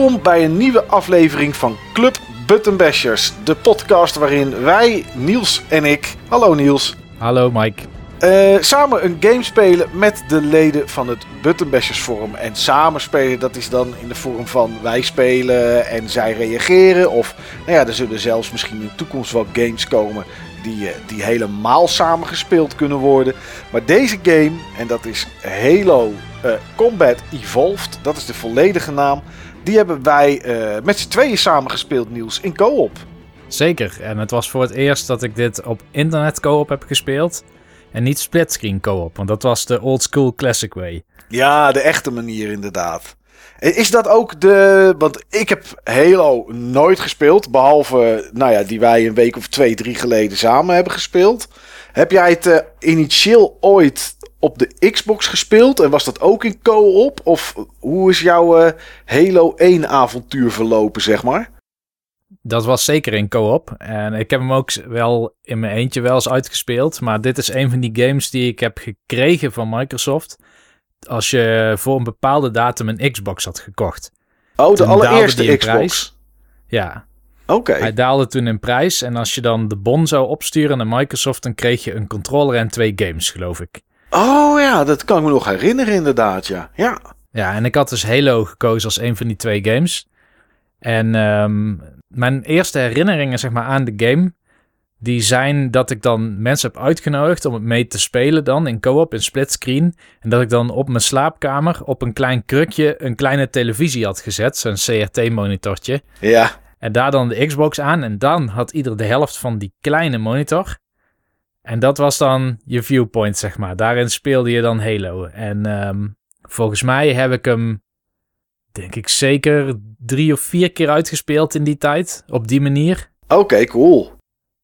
Welkom bij een nieuwe aflevering van Club Buttonbashers, de podcast waarin wij, Niels en ik, hallo Niels, Hallo Mike. eh, samen een game spelen met de leden van het Buttonbashers Forum. En samen spelen, dat is dan in de vorm van wij spelen en zij reageren. Of nou ja, er zullen zelfs misschien in de toekomst wel games komen die, eh, die helemaal samen gespeeld kunnen worden. Maar deze game, en dat is Halo eh, Combat Evolved, dat is de volledige naam. Die hebben wij eh, met z'n tweeën samen gespeeld, Niels, in co-op. Zeker. En het was voor het eerst dat ik dit op internet co-op heb gespeeld. En niet splitscreen co-op, want dat was de old school classic way. Ja, de echte manier inderdaad. Is dat ook de. Want ik heb Halo nooit gespeeld. Behalve, nou ja, die wij een week of twee, drie geleden samen hebben gespeeld. Heb jij het eh, initieel ooit op de Xbox gespeeld? En was dat ook in co-op? Of hoe is jouw eh, Halo 1 avontuur verlopen, zeg maar? Dat was zeker in co-op. En ik heb hem ook wel in mijn eentje wel eens uitgespeeld. Maar dit is een van die games die ik heb gekregen van Microsoft. Als je voor een bepaalde datum een Xbox had gekocht. Oh, de allereerste Xbox. prijs. Ja, Hij daalde toen in prijs. En als je dan de bon zou opsturen naar Microsoft, dan kreeg je een controller en twee games, geloof ik. Oh ja, dat kan ik me nog herinneren, inderdaad. Ja. ja. Ja, en ik had dus Halo gekozen als een van die twee games. En ehm, mijn eerste herinneringen zeg maar, aan de game... die zijn dat ik dan mensen heb uitgenodigd om het mee te spelen dan... in co-op, in splitscreen. En dat ik dan op mijn slaapkamer op een klein krukje... een kleine televisie had gezet, zo'n CRT-monitortje. Ja. En daar dan de Xbox aan. En dan had ieder de helft van die kleine monitor. En dat was dan je viewpoint, zeg maar. Daarin speelde je dan Halo. En ehm, volgens mij heb ik hem, denk ik, zeker drie of vier keer uitgespeeld in die tijd. Op die manier. Oké, cool.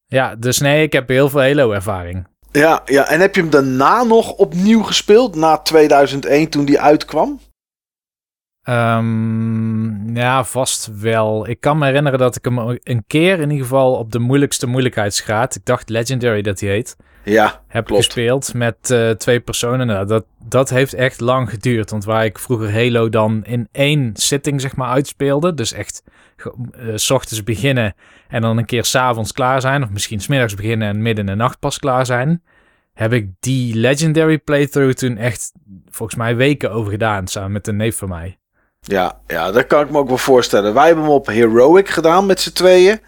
Ja, dus nee, ik heb heel veel Halo-ervaring. Ja, ja, en heb je hem daarna nog opnieuw gespeeld, na 2001 toen die uitkwam? Ehm, ja, vast wel. Ik kan me herinneren dat ik hem een keer in ieder geval op de moeilijkste moeilijkheidsgraad, ik dacht Legendary dat hij heet, Ja, heb Klopt. gespeeld met eh, twee personen. Nou, dat, dat heeft echt lang geduurd. Want waar ik vroeger Halo dan in één sitting zeg maar uitspeelde. Dus echt eh, s ochtends beginnen en dan een keer s'avonds klaar zijn. Of misschien smiddags beginnen en midden in de nacht pas klaar zijn. Heb ik die Legendary playthrough toen echt volgens mij weken over gedaan. Samen met een neef van mij. Ja, ja, dat kan ik me ook wel voorstellen. Wij hebben hem op Heroic gedaan met z'n tweeën.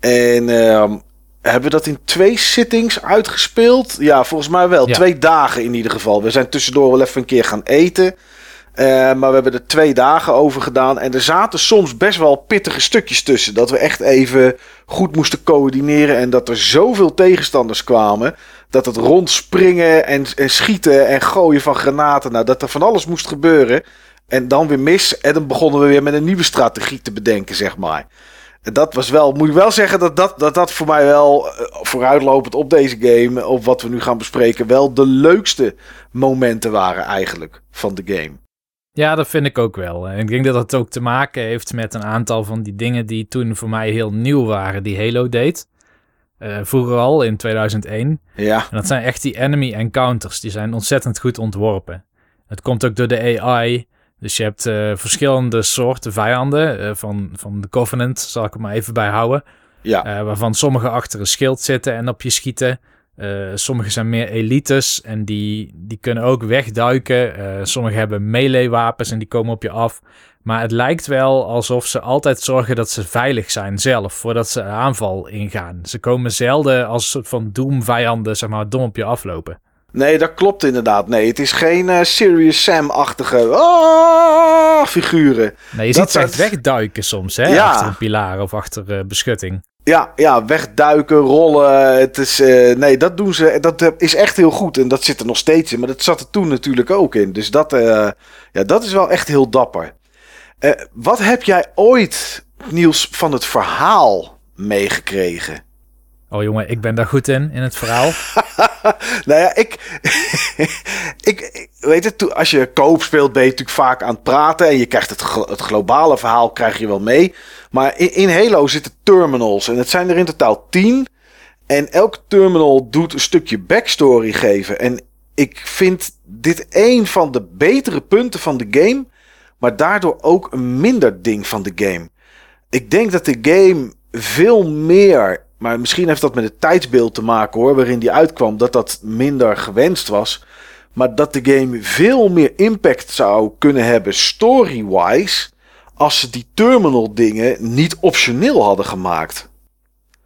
En ehm, hebben we dat in twee sittings uitgespeeld? Ja, volgens mij wel. Ja. Twee dagen in ieder geval. We zijn tussendoor wel even een keer gaan eten. Eh, maar we hebben er twee dagen over gedaan. En er zaten soms best wel pittige stukjes tussen. Dat we echt even goed moesten coördineren. En dat er zoveel tegenstanders kwamen. Dat het rondspringen en, en schieten en gooien van granaten. Nou, dat er van alles moest gebeuren. En dan weer mis. En dan begonnen we weer met een nieuwe strategie te bedenken, zeg maar. En dat was wel, moet ik wel zeggen, dat dat, dat, dat voor mij wel eh, vooruitlopend op deze game. Op wat we nu gaan bespreken. Wel de leukste momenten waren eigenlijk van de game. Ja, dat vind ik ook wel. En ik denk dat dat ook te maken heeft met een aantal van die dingen die toen voor mij heel nieuw waren, die Halo deed. Eh, vroeger al, in 2001. Ja, En dat zijn echt die enemy encounters. Die zijn ontzettend goed ontworpen. Het komt ook door de AI. Dus je hebt eh, verschillende soorten vijanden. eh, van, van de Covenant, zal ik er maar even bij houden. ja, Eh, waarvan sommige achter een schild zitten en op je schieten. Sommige zijn meer elites en die, die kunnen ook wegduiken. Sommige hebben melee wapens en die komen op je af. Maar het lijkt wel alsof ze altijd zorgen dat ze veilig zijn zelf, voordat ze een aanval ingaan. Ze komen zelden als een soort van doemvijanden, zeg maar, dom op je aflopen. Nee, dat klopt inderdaad. Nee, het is geen eh, Serious Sam-achtige ah, figuren. Nee, je Dat ziet ze echt wegduiken soms, hè? Ja. Achter een pilaar of achter eh, beschutting. Ja, ja, wegduiken, rollen. Het is, eh, nee, dat doen ze. Dat is echt heel goed. En dat zit er nog steeds in. Maar dat zat er toen natuurlijk ook in. Dus dat, ja, dat is wel echt heel dapper. Wat heb jij ooit, Niels, van het verhaal meegekregen? Oh jongen, ik ben daar goed in, in het verhaal. nou ja, ik, ik, weet het, als je koop speelt ben je natuurlijk vaak aan het praten en je krijgt het, het globale verhaal krijg je wel mee. Maar in, in Halo zitten terminals en het zijn er in totaal tien. En elk terminal doet een stukje backstory geven. En ik vind dit een van de betere punten van de game. maar daardoor ook een minder ding van de game. Ik denk dat de game veel meer, maar misschien heeft dat met het tijdsbeeld te maken hoor, waarin die uitkwam, dat dat minder gewenst was. Maar dat de game veel meer impact zou kunnen hebben story-wise. als ze die terminal dingen niet optioneel hadden gemaakt.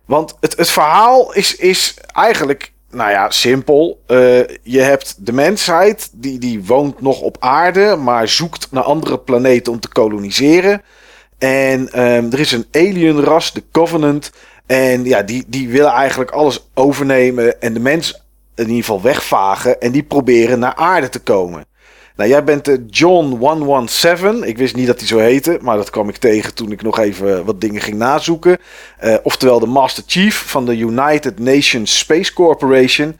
Want het, het verhaal is, is eigenlijk, nou ja, simpel. Uh, je hebt de mensheid, die, die woont nog op aarde, maar zoekt naar andere planeten om te koloniseren. En um, er is een alienras, de Covenant. En ja, die, die willen eigenlijk alles overnemen en de mens in ieder geval wegvagen. En die proberen naar aarde te komen. Nou, jij bent de John 117. Ik wist niet dat hij zo heette, maar dat kwam ik tegen toen ik nog even wat dingen ging nazoeken. Uh, oftewel de Master Chief van de United Nations Space Corporation.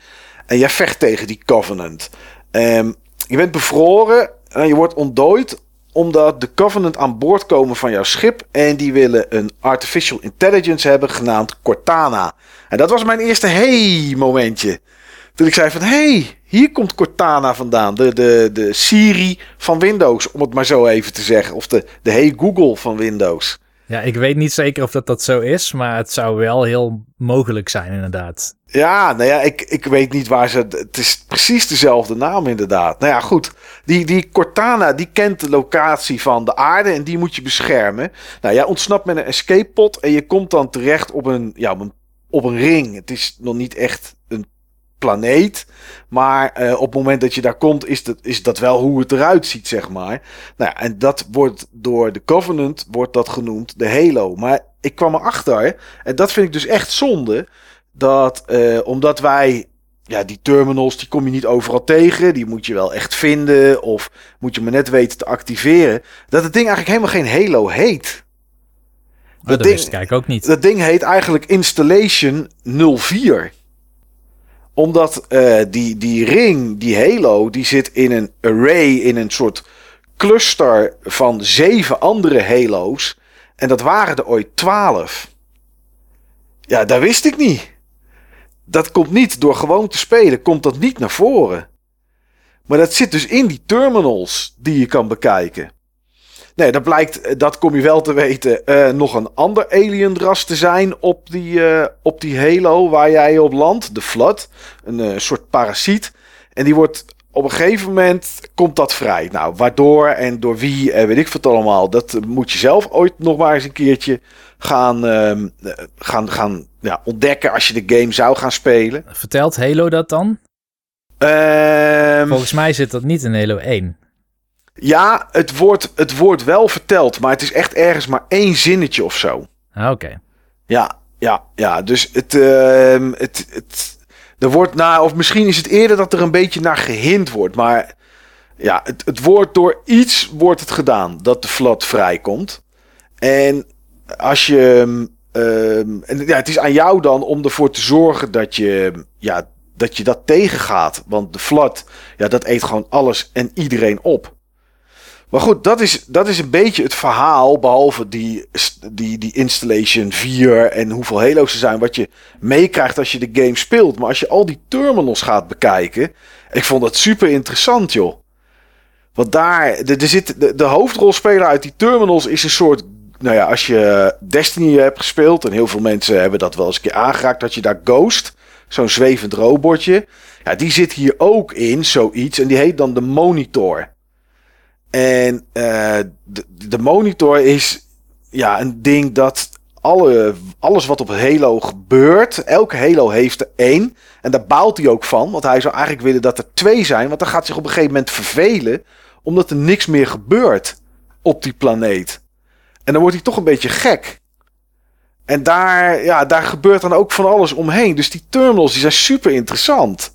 En jij vecht tegen die Covenant. Um, je bent bevroren en je wordt ontdooid omdat de Covenant aan boord komen van jouw schip. En die willen een artificial intelligence hebben genaamd Cortana. En dat was mijn eerste hey momentje. Toen ik zei van hey, hier komt Cortana vandaan. De, de, de Siri van Windows, om het maar zo even te zeggen. Of de, de Hey Google van Windows. Ja, ik weet niet zeker of dat, dat zo is, maar het zou wel heel mogelijk zijn, inderdaad. Ja, nou ja, ik, ik weet niet waar ze. Het is precies dezelfde naam, inderdaad. Nou ja, goed. Die, die Cortana, die kent de locatie van de aarde en die moet je beschermen. Nou, jij ontsnapt met een escape pod en je komt dan terecht op een, ja, op een, op een ring. Het is nog niet echt een planeet. Maar uh, op het moment dat je daar komt, is dat, is dat wel hoe het eruit ziet, zeg maar. Nou ja, en dat wordt door de Covenant wordt dat genoemd de Halo. Maar ik kwam erachter, en dat vind ik dus echt zonde, dat uh, omdat wij ja, die terminals, die kom je niet overal tegen. Die moet je wel echt vinden. Of moet je maar net weten te activeren. Dat het ding eigenlijk helemaal geen Halo heet. Oh, dat, dat wist ik ook niet. Dat ding heet eigenlijk Installation 04 omdat uh, die, die ring, die halo, die zit in een array, in een soort cluster van zeven andere halo's. En dat waren er ooit twaalf. Ja, dat wist ik niet. Dat komt niet door gewoon te spelen, komt dat niet naar voren. Maar dat zit dus in die terminals die je kan bekijken. Nee, dat blijkt, eh, dat kom je wel te weten, uh, nog een ander alienras te zijn op die, uh, op die Halo waar jij op landt. De Flood. Een uh, soort parasiet. En die wordt op een gegeven moment, komt dat vrij. Nou, waardoor en door wie en weet ik wat allemaal. Dat moet je zelf ooit nog maar eens een keertje gaan, uh, gaan, gaan ja, ontdekken als je de game zou gaan spelen. Vertelt Halo dat dan? Ehm, Volgens mij zit dat niet in Halo 1. Ja, het wordt, het wordt wel verteld, maar het is echt ergens maar één zinnetje of zo. Ah, oké. Ja, ja, ja. Dus het, uh, het, het, er wordt naar, of misschien is het eerder dat er een beetje naar gehind wordt, maar ja, het, het wordt door iets wordt het gedaan dat de flood vrijkomt. En als je, um, en ja, het is aan jou dan om ervoor te zorgen dat je, ja, dat je dat tegengaat. Want de flood, ja, dat eet gewoon alles en iedereen op. Maar goed, dat is, dat is een beetje het verhaal. Behalve die, die, die installation 4 en hoeveel Halo's er zijn. Wat je meekrijgt als je de game speelt. Maar als je al die terminals gaat bekijken. Ik vond dat super interessant, joh. Want daar, de, de, zit, de, de hoofdrolspeler uit die terminals is een soort. Nou ja, als je Destiny hebt gespeeld. En heel veel mensen hebben dat wel eens een keer aangeraakt. Dat je daar Ghost, zo'n zwevend robotje. Ja, die zit hier ook in, zoiets. En die heet dan de Monitor. En uh, de, monitor is ja, een ding dat alle, alles wat op Halo gebeurt, elke Halo heeft er één. En daar baalt hij ook van, want hij zou eigenlijk willen dat er twee zijn. Want dan gaat zich op een gegeven moment vervelen, omdat er niks meer gebeurt op die planeet. En dan wordt hij toch een beetje gek. En daar, ja, daar gebeurt dan ook van alles omheen. Dus die terminals die zijn super interessant.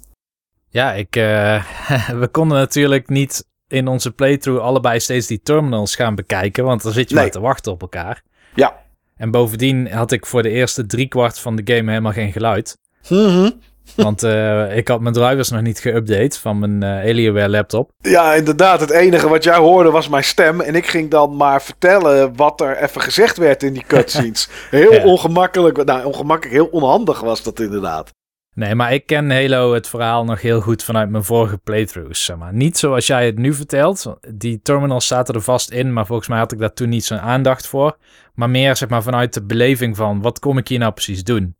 Ja, ik, uh, we konden natuurlijk niet in onze playthrough allebei steeds die terminals gaan bekijken. Want dan zit je nee. maar te wachten op elkaar. Ja. En bovendien had ik voor de eerste driekwart van de game helemaal geen geluid. Mm Want uh, ik had mijn drivers nog niet geüpdate van mijn uh, Alienware laptop. Ja, inderdaad. Het enige wat jij hoorde was mijn stem. En ik ging dan maar vertellen wat er even gezegd werd in die cutscenes. Heel ja. ongemakkelijk. Nou, ongemakkelijk. Heel onhandig was dat inderdaad. Nee, maar ik ken Halo het verhaal nog heel goed vanuit mijn vorige playthroughs. Zeg maar. Niet zoals jij het nu vertelt. Die terminals zaten er vast in, maar volgens mij had ik daar toen niet zo'n aandacht voor. Maar meer zeg maar, vanuit de beleving van wat kom ik hier nou precies doen?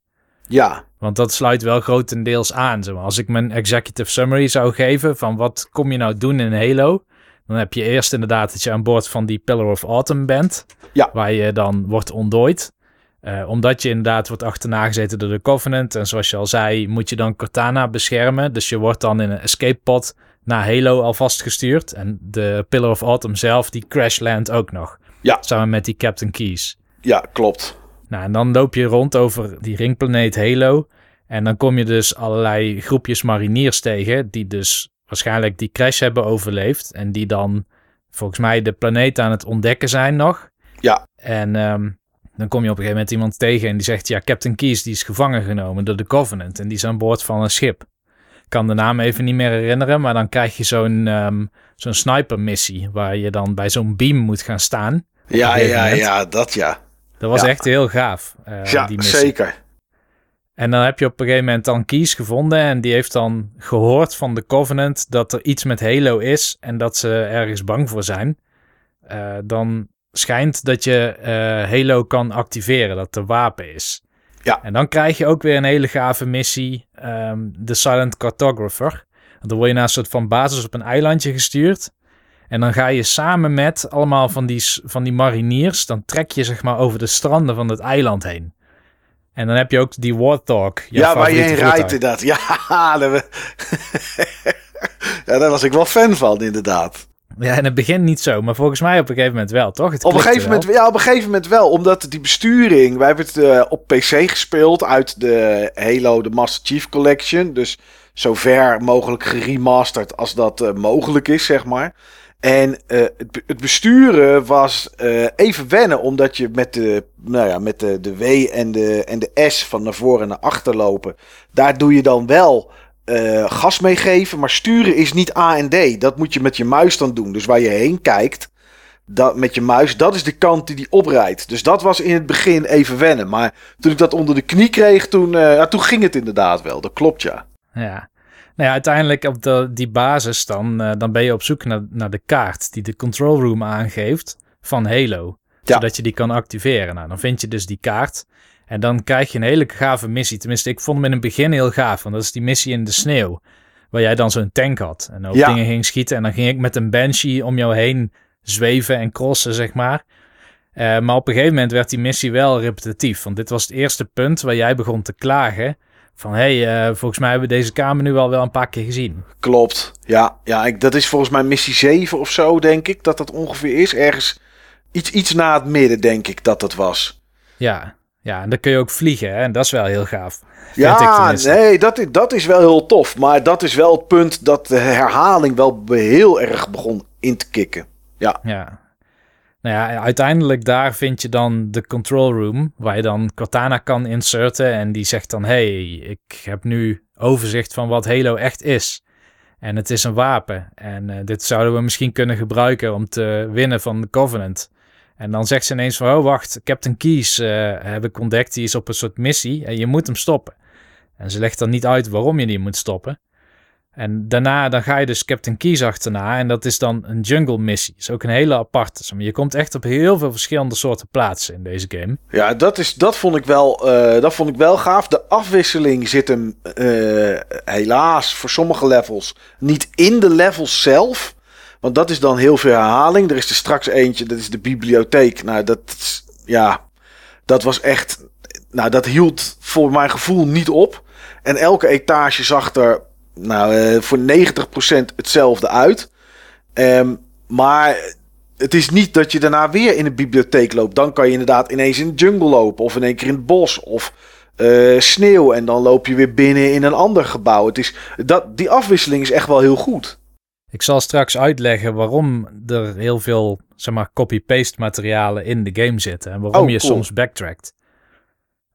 Ja. Want dat sluit wel grotendeels aan. Zeg maar. Als ik mijn executive summary zou geven van wat kom je nou doen in Halo, dan heb je eerst inderdaad dat je aan boord van die Pillar of Autumn bent, Ja. waar je dan wordt ontdooid. Eh, omdat je inderdaad wordt achterna gezeten door de Covenant. En zoals je al zei, moet je dan Cortana beschermen. Dus je wordt dan in een escape pod naar Halo alvast gestuurd. En de Pillar of Autumn zelf, die crashland ook nog. Ja. Samen met die Captain Keys. Ja, klopt. Nou, en dan loop je rond over die ringplaneet Halo. En dan kom je dus allerlei groepjes mariniers tegen. Die dus waarschijnlijk die crash hebben overleefd. En die dan volgens mij de planeet aan het ontdekken zijn nog. Ja. En ehm, dan kom je op een gegeven moment iemand tegen en die zegt... Ja, Captain Keys die is gevangen genomen door de Covenant. En die is aan boord van een schip. Ik kan de naam even niet meer herinneren. Maar dan krijg je zo'n ehm zo'n sniper missie. Waar je dan bij zo'n beam moet gaan staan. Ja, ja, ja, dat ja. Dat was Ja. echt heel gaaf. eh, ja, die missie. zeker. En dan heb je op een gegeven moment dan Keys gevonden. En die heeft dan gehoord van de Covenant dat er iets met Halo is. En dat ze ergens bang voor zijn. Eh, dan schijnt dat je eh, Halo kan activeren. Dat er wapen is. Ja. En dan krijg je ook weer een hele gave missie. ehm, de Silent Cartographer. Dan word je naar een soort van basis op een eilandje gestuurd. En dan ga je samen met allemaal van die, van die mariniers. Dan trek je zeg maar over de stranden van het eiland heen. En dan heb je ook die Warthog. Ja, waar je in rijdt inderdaad. Ja, daar, we- ja, daar was ik wel fan van, inderdaad. Ja, in het begin niet zo, maar volgens mij op een gegeven moment wel, toch? Het Op een, gegeven moment, ja, op een gegeven moment wel, omdat die besturing... Wij hebben het eh, op PC gespeeld uit de Halo, de Master Chief Collection. Dus zover mogelijk geremasterd als dat eh, mogelijk is, zeg maar. En eh, het, het besturen was even wennen, omdat je met de, nou ja, met de, de W en de, en de S van naar voren en naar achter lopen. Daar doe je dan wel eh, gas mee geven, maar sturen is niet A en D. Dat moet je met je muis dan doen. Dus waar je heen kijkt, dat, met je muis, dat is de kant die die oprijdt. Dus dat was in het begin even wennen. Maar toen ik dat onder de knie kreeg, toen, eh, ja, toen ging het inderdaad wel. Dat klopt, ja. Ja. Nou ja, uiteindelijk op de, die basis dan, eh, dan ben je op zoek naar, naar de kaart die de control room aangeeft van Halo. Ja. Zodat je die kan activeren. Nou, dan vind je dus die kaart. En dan krijg je een hele gave missie. Tenminste, ik vond hem in het begin heel gaaf. Want dat is die missie in de sneeuw. Waar jij dan zo'n tank had. En ook Ja. dingen ging schieten. En dan ging ik met een banshee om jou heen zweven en crossen, zeg maar. Eh, maar op een gegeven moment werd die missie wel repetitief. Want dit was het eerste punt waar jij begon te klagen. Van, hé, hey, eh, volgens mij hebben we deze kamer nu al wel een paar keer gezien. Klopt. Ja, ja ik, dat is volgens mij missie 7 of zo, denk ik. Dat dat ongeveer is. Ergens iets, iets na het midden, denk ik dat dat was. Ja, ja en dan kun je ook vliegen, hè? En dat is wel heel gaaf. Ja, nee, dat is, dat is wel heel tof. Maar dat is wel het punt dat de herhaling wel heel erg begon in te kicken. Ja, Ja. Nou ja, uiteindelijk daar vind je dan de control room, waar je dan Cortana kan inserten. En die zegt dan, hey, ik heb nu overzicht van wat Halo echt is. En het is een wapen. En eh, dit zouden we misschien kunnen gebruiken om te winnen van de Covenant. En dan zegt ze ineens van, oh wacht, Captain Keys eh, heb ik ontdekt. Die is op een soort missie en je moet hem stoppen. En ze legt dan niet uit waarom je die moet stoppen. En daarna dan ga je dus Captain Keys achterna. En dat is dan een jungle missie. is ook een hele aparte. Je komt echt op heel veel verschillende soorten plaatsen in deze game. ja dat, is, dat, vond ik wel, eh, dat vond ik wel gaaf. De afwisseling zit hem eh, helaas voor sommige levels niet in de levels zelf. Want dat is dan heel veel herhaling. Er is er straks eentje, dat is de bibliotheek. Nou, dat, ja, dat was echt. Nou, dat hield voor mijn gevoel niet op. En elke etage zag er nou, eh, voor 90% hetzelfde uit. Ehm, maar het is niet dat je daarna weer in een bibliotheek loopt. Dan kan je inderdaad ineens in de jungle lopen. Of in één keer in het bos. Of eh, sneeuw. En dan loop je weer binnen in een ander gebouw. Het is, dat, die afwisseling is echt wel heel goed. Ik zal straks uitleggen waarom er heel veel zeg maar, copy-paste materialen in de game zitten. En waarom Oh, je cool. soms backtrackt.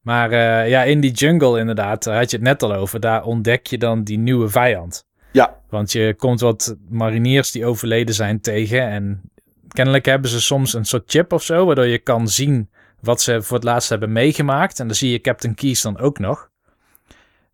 Maar eh, ja, in die jungle inderdaad, daar had je het net al over. Daar ontdek je dan die nieuwe vijand. Ja. Want je komt wat mariniers die overleden zijn tegen. En kennelijk hebben ze soms een soort chip of zo. Waardoor je kan zien wat ze voor het laatst hebben meegemaakt. En dan zie je Captain Keys dan ook nog.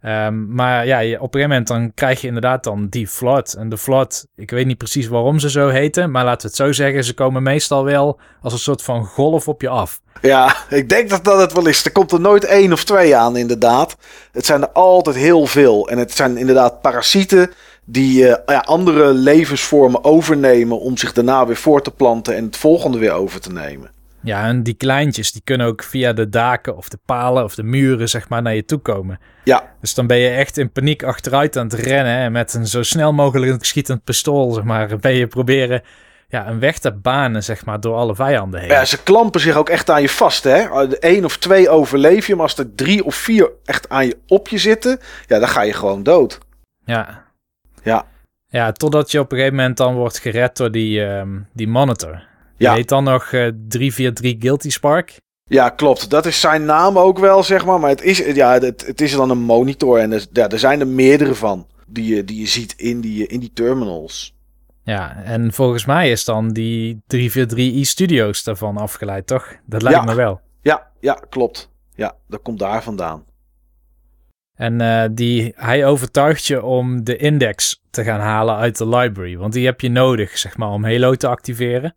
Ehm, maar ja, op een gegeven moment dan krijg je inderdaad dan die flood. En de flood, ik weet niet precies waarom ze zo heten, maar laten we het zo zeggen, ze komen meestal wel als een soort van golf op je af. Ja, ik denk dat dat het wel is. Er komt er nooit één of twee aan, inderdaad. Het zijn er altijd heel veel. En het zijn inderdaad parasieten die uh, ja, andere levensvormen overnemen om zich daarna weer voor te planten en het volgende weer over te nemen. Ja, en die kleintjes die kunnen ook via de daken of de palen of de muren zeg maar naar je toe komen. Ja. Dus dan ben je echt in paniek achteruit aan het rennen en met een zo snel mogelijk schietend pistool zeg maar ben je proberen ja, een weg te banen zeg maar door alle vijanden heen. Ja, ze klampen zich ook echt aan je vast hè. Eén of twee overleef je, maar als er drie of vier echt aan je op je zitten, ja, dan ga je gewoon dood. Ja. Ja. Ja, totdat je op een gegeven moment dan wordt gered door die, um, die monitor. Je heet dan nog uh, eh, 343 Guilty Spark. Ja, klopt. Dat is zijn naam ook wel, zeg maar. Maar het is, ja, het, het is dan een monitor. En er, ja, er zijn er meerdere van die je, die je ziet in die, in die terminals. Ja, en volgens mij is dan die 343 e-studios daarvan afgeleid, toch? Dat lijkt me wel. Ja, ja, klopt. Ja, dat komt daar vandaan. En uh, die, hij overtuigt je om de index te gaan halen uit de library. Want die heb je nodig, zeg maar, om Halo te activeren.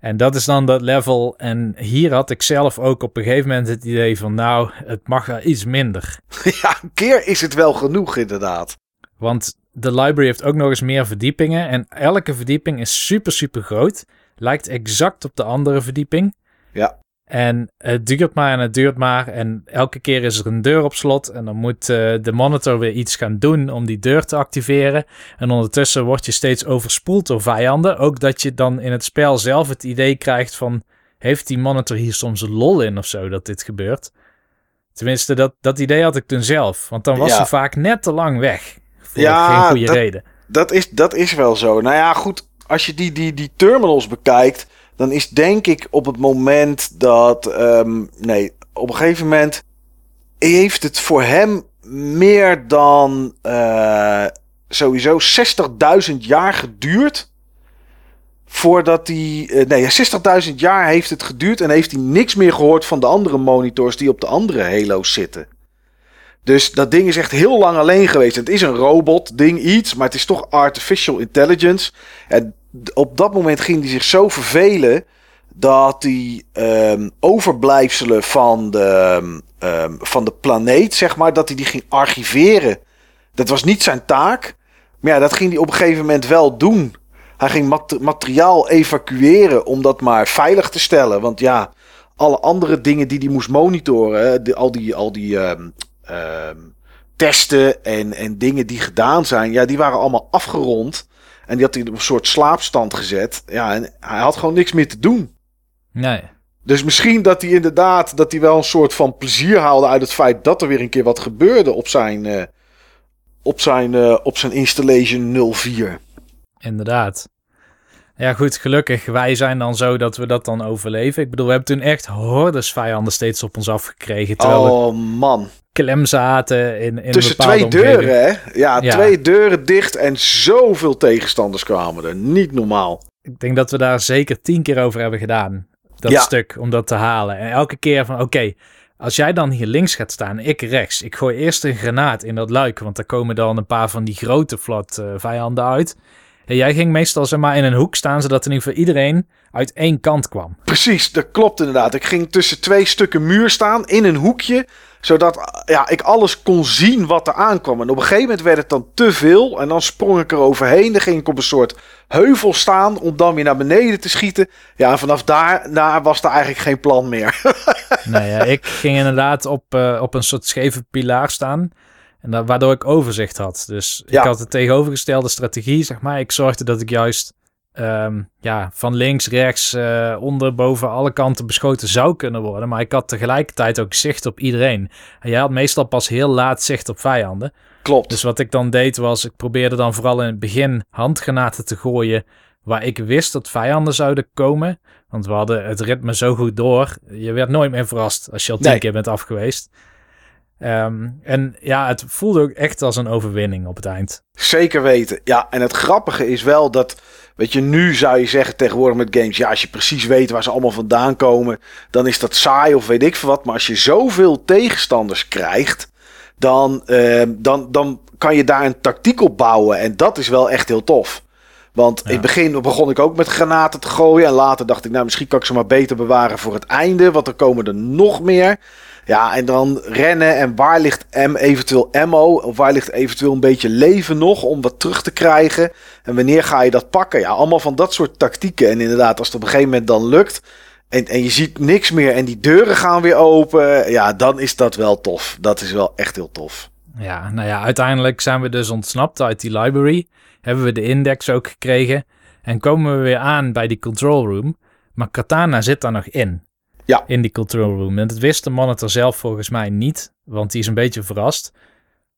En dat is dan dat level. En hier had ik zelf ook op een gegeven moment het idee van, nou, het mag wel iets minder. Ja, een keer is het wel genoeg, inderdaad. Want de library heeft ook nog eens meer verdiepingen. En elke verdieping is super, super groot. Lijkt exact op de andere verdieping. Ja. En het duurt maar en het duurt maar. En elke keer is er een deur op slot. En dan moet uh, de monitor weer iets gaan doen om die deur te activeren. En ondertussen word je steeds overspoeld door vijanden. Ook dat je dan in het spel zelf het idee krijgt van... Heeft die monitor hier soms een lol in of zo dat dit gebeurt? Tenminste, dat, dat idee had ik toen zelf. Want dan was ja. ze vaak net te lang weg. Voor ja, geen goede dat, reden. Dat is, dat is wel zo. Nou ja, goed. Als je die, die, die terminals bekijkt dan is denk ik op het moment dat. Um, nee, op een gegeven moment heeft het voor hem meer dan uh, sowieso 60.000 jaar geduurd. Voordat hij. Uh, nee, 60.000 jaar heeft het geduurd en heeft hij niks meer gehoord van de andere monitors die op de andere Halo's zitten. Dus dat ding is echt heel lang alleen geweest. Het is een robot, ding iets, maar het is toch artificial intelligence. En op dat moment ging hij zich zo vervelen dat die um, overblijfselen van de, um, van de planeet, zeg maar, dat hij die ging archiveren. Dat was niet zijn taak. Maar ja, dat ging hij op een gegeven moment wel doen. Hij ging mat materiaal evacueren om dat maar veilig te stellen. Want ja, alle andere dingen die hij moest monitoren, de, al die, al die testen en, en dingen die gedaan zijn, ja, die waren allemaal afgerond. En die had hij op een soort slaapstand gezet. Ja, en hij had gewoon niks meer te doen. Nee. Dus misschien dat hij inderdaad dat hij wel een soort van plezier haalde uit het feit dat er weer een keer wat gebeurde op zijn, uh, op zijn, uh, op zijn installation 04. Inderdaad. Ja, goed, gelukkig. Wij zijn dan zo dat we dat dan overleven. Ik bedoel, we hebben toen echt hordes vijanden steeds op ons afgekregen. Oh, we man. Klem zaten in, in Tussen twee deuren, hè? Ja, twee deuren dicht en zoveel tegenstanders kwamen er. Niet normaal. Ik denk dat we daar zeker tien keer over hebben gedaan. Dat stuk, om dat te halen. En elke keer van, oké, als jij dan hier links gaat staan, ik rechts. Ik gooi eerst een granaat in dat luik, want daar komen dan een paar van die grote flat uh, vijanden uit. En jij ging meestal zeg maar in een hoek staan, zodat in ieder geval iedereen uit één kant kwam. Precies, dat klopt inderdaad. Ik ging tussen twee stukken muur staan in een hoekje zodat ja, ik alles kon zien wat er aankwam. En op een gegeven moment werd het dan te veel. En dan sprong ik er overheen. Dan ging ik op een soort heuvel staan om dan weer naar beneden te schieten. Ja, en vanaf daar daar was er eigenlijk geen plan meer. nee, ja, ik ging inderdaad op, uh, op een soort scheve pilaar staan. En dat, waardoor ik overzicht had. Dus ik had de tegenovergestelde strategie, zeg maar. Ik zorgde dat ik juist um, ja, van links, rechts, uh, onder, boven, alle kanten beschoten zou kunnen worden. Maar ik had tegelijkertijd ook zicht op iedereen. En jij had meestal pas heel laat zicht op vijanden. Klopt. Dus wat ik dan deed was, ik probeerde dan vooral in het begin handgranaten te gooien waar ik wist dat vijanden zouden komen. Want we hadden het ritme zo goed door. Je werd nooit meer verrast als je al tien keer bent afgeweest. Um, en ja, het voelde ook echt als een overwinning op het eind. Zeker weten. Ja, en het grappige is wel dat, weet je, nu zou je zeggen tegenwoordig met games, ja, als je precies weet waar ze allemaal vandaan komen, dan is dat saai of weet ik veel wat. Maar als je zoveel tegenstanders krijgt, dan, uh, dan, dan kan je daar een tactiek op bouwen. En dat is wel echt heel tof. Want in het begin begon ik ook met granaten te gooien. En later dacht ik, nou, misschien kan ik ze maar beter bewaren voor het einde. Want er komen er nog meer. Ja, en dan rennen. En waar ligt M eventueel ammo? Of waar ligt eventueel een beetje leven nog om wat terug te krijgen? En wanneer ga je dat pakken? Ja, allemaal van dat soort tactieken. En inderdaad, als het op een gegeven moment dan lukt. En, en je ziet niks meer en die deuren gaan weer open. Ja, dan is dat wel tof. Dat is wel echt heel tof. Ja, nou ja, uiteindelijk zijn we dus ontsnapt uit die library. Hebben we de index ook gekregen. En komen we weer aan bij die control room. Maar Katana zit daar nog in. Ja. In die control room. En dat wist de monitor zelf volgens mij niet. Want die is een beetje verrast.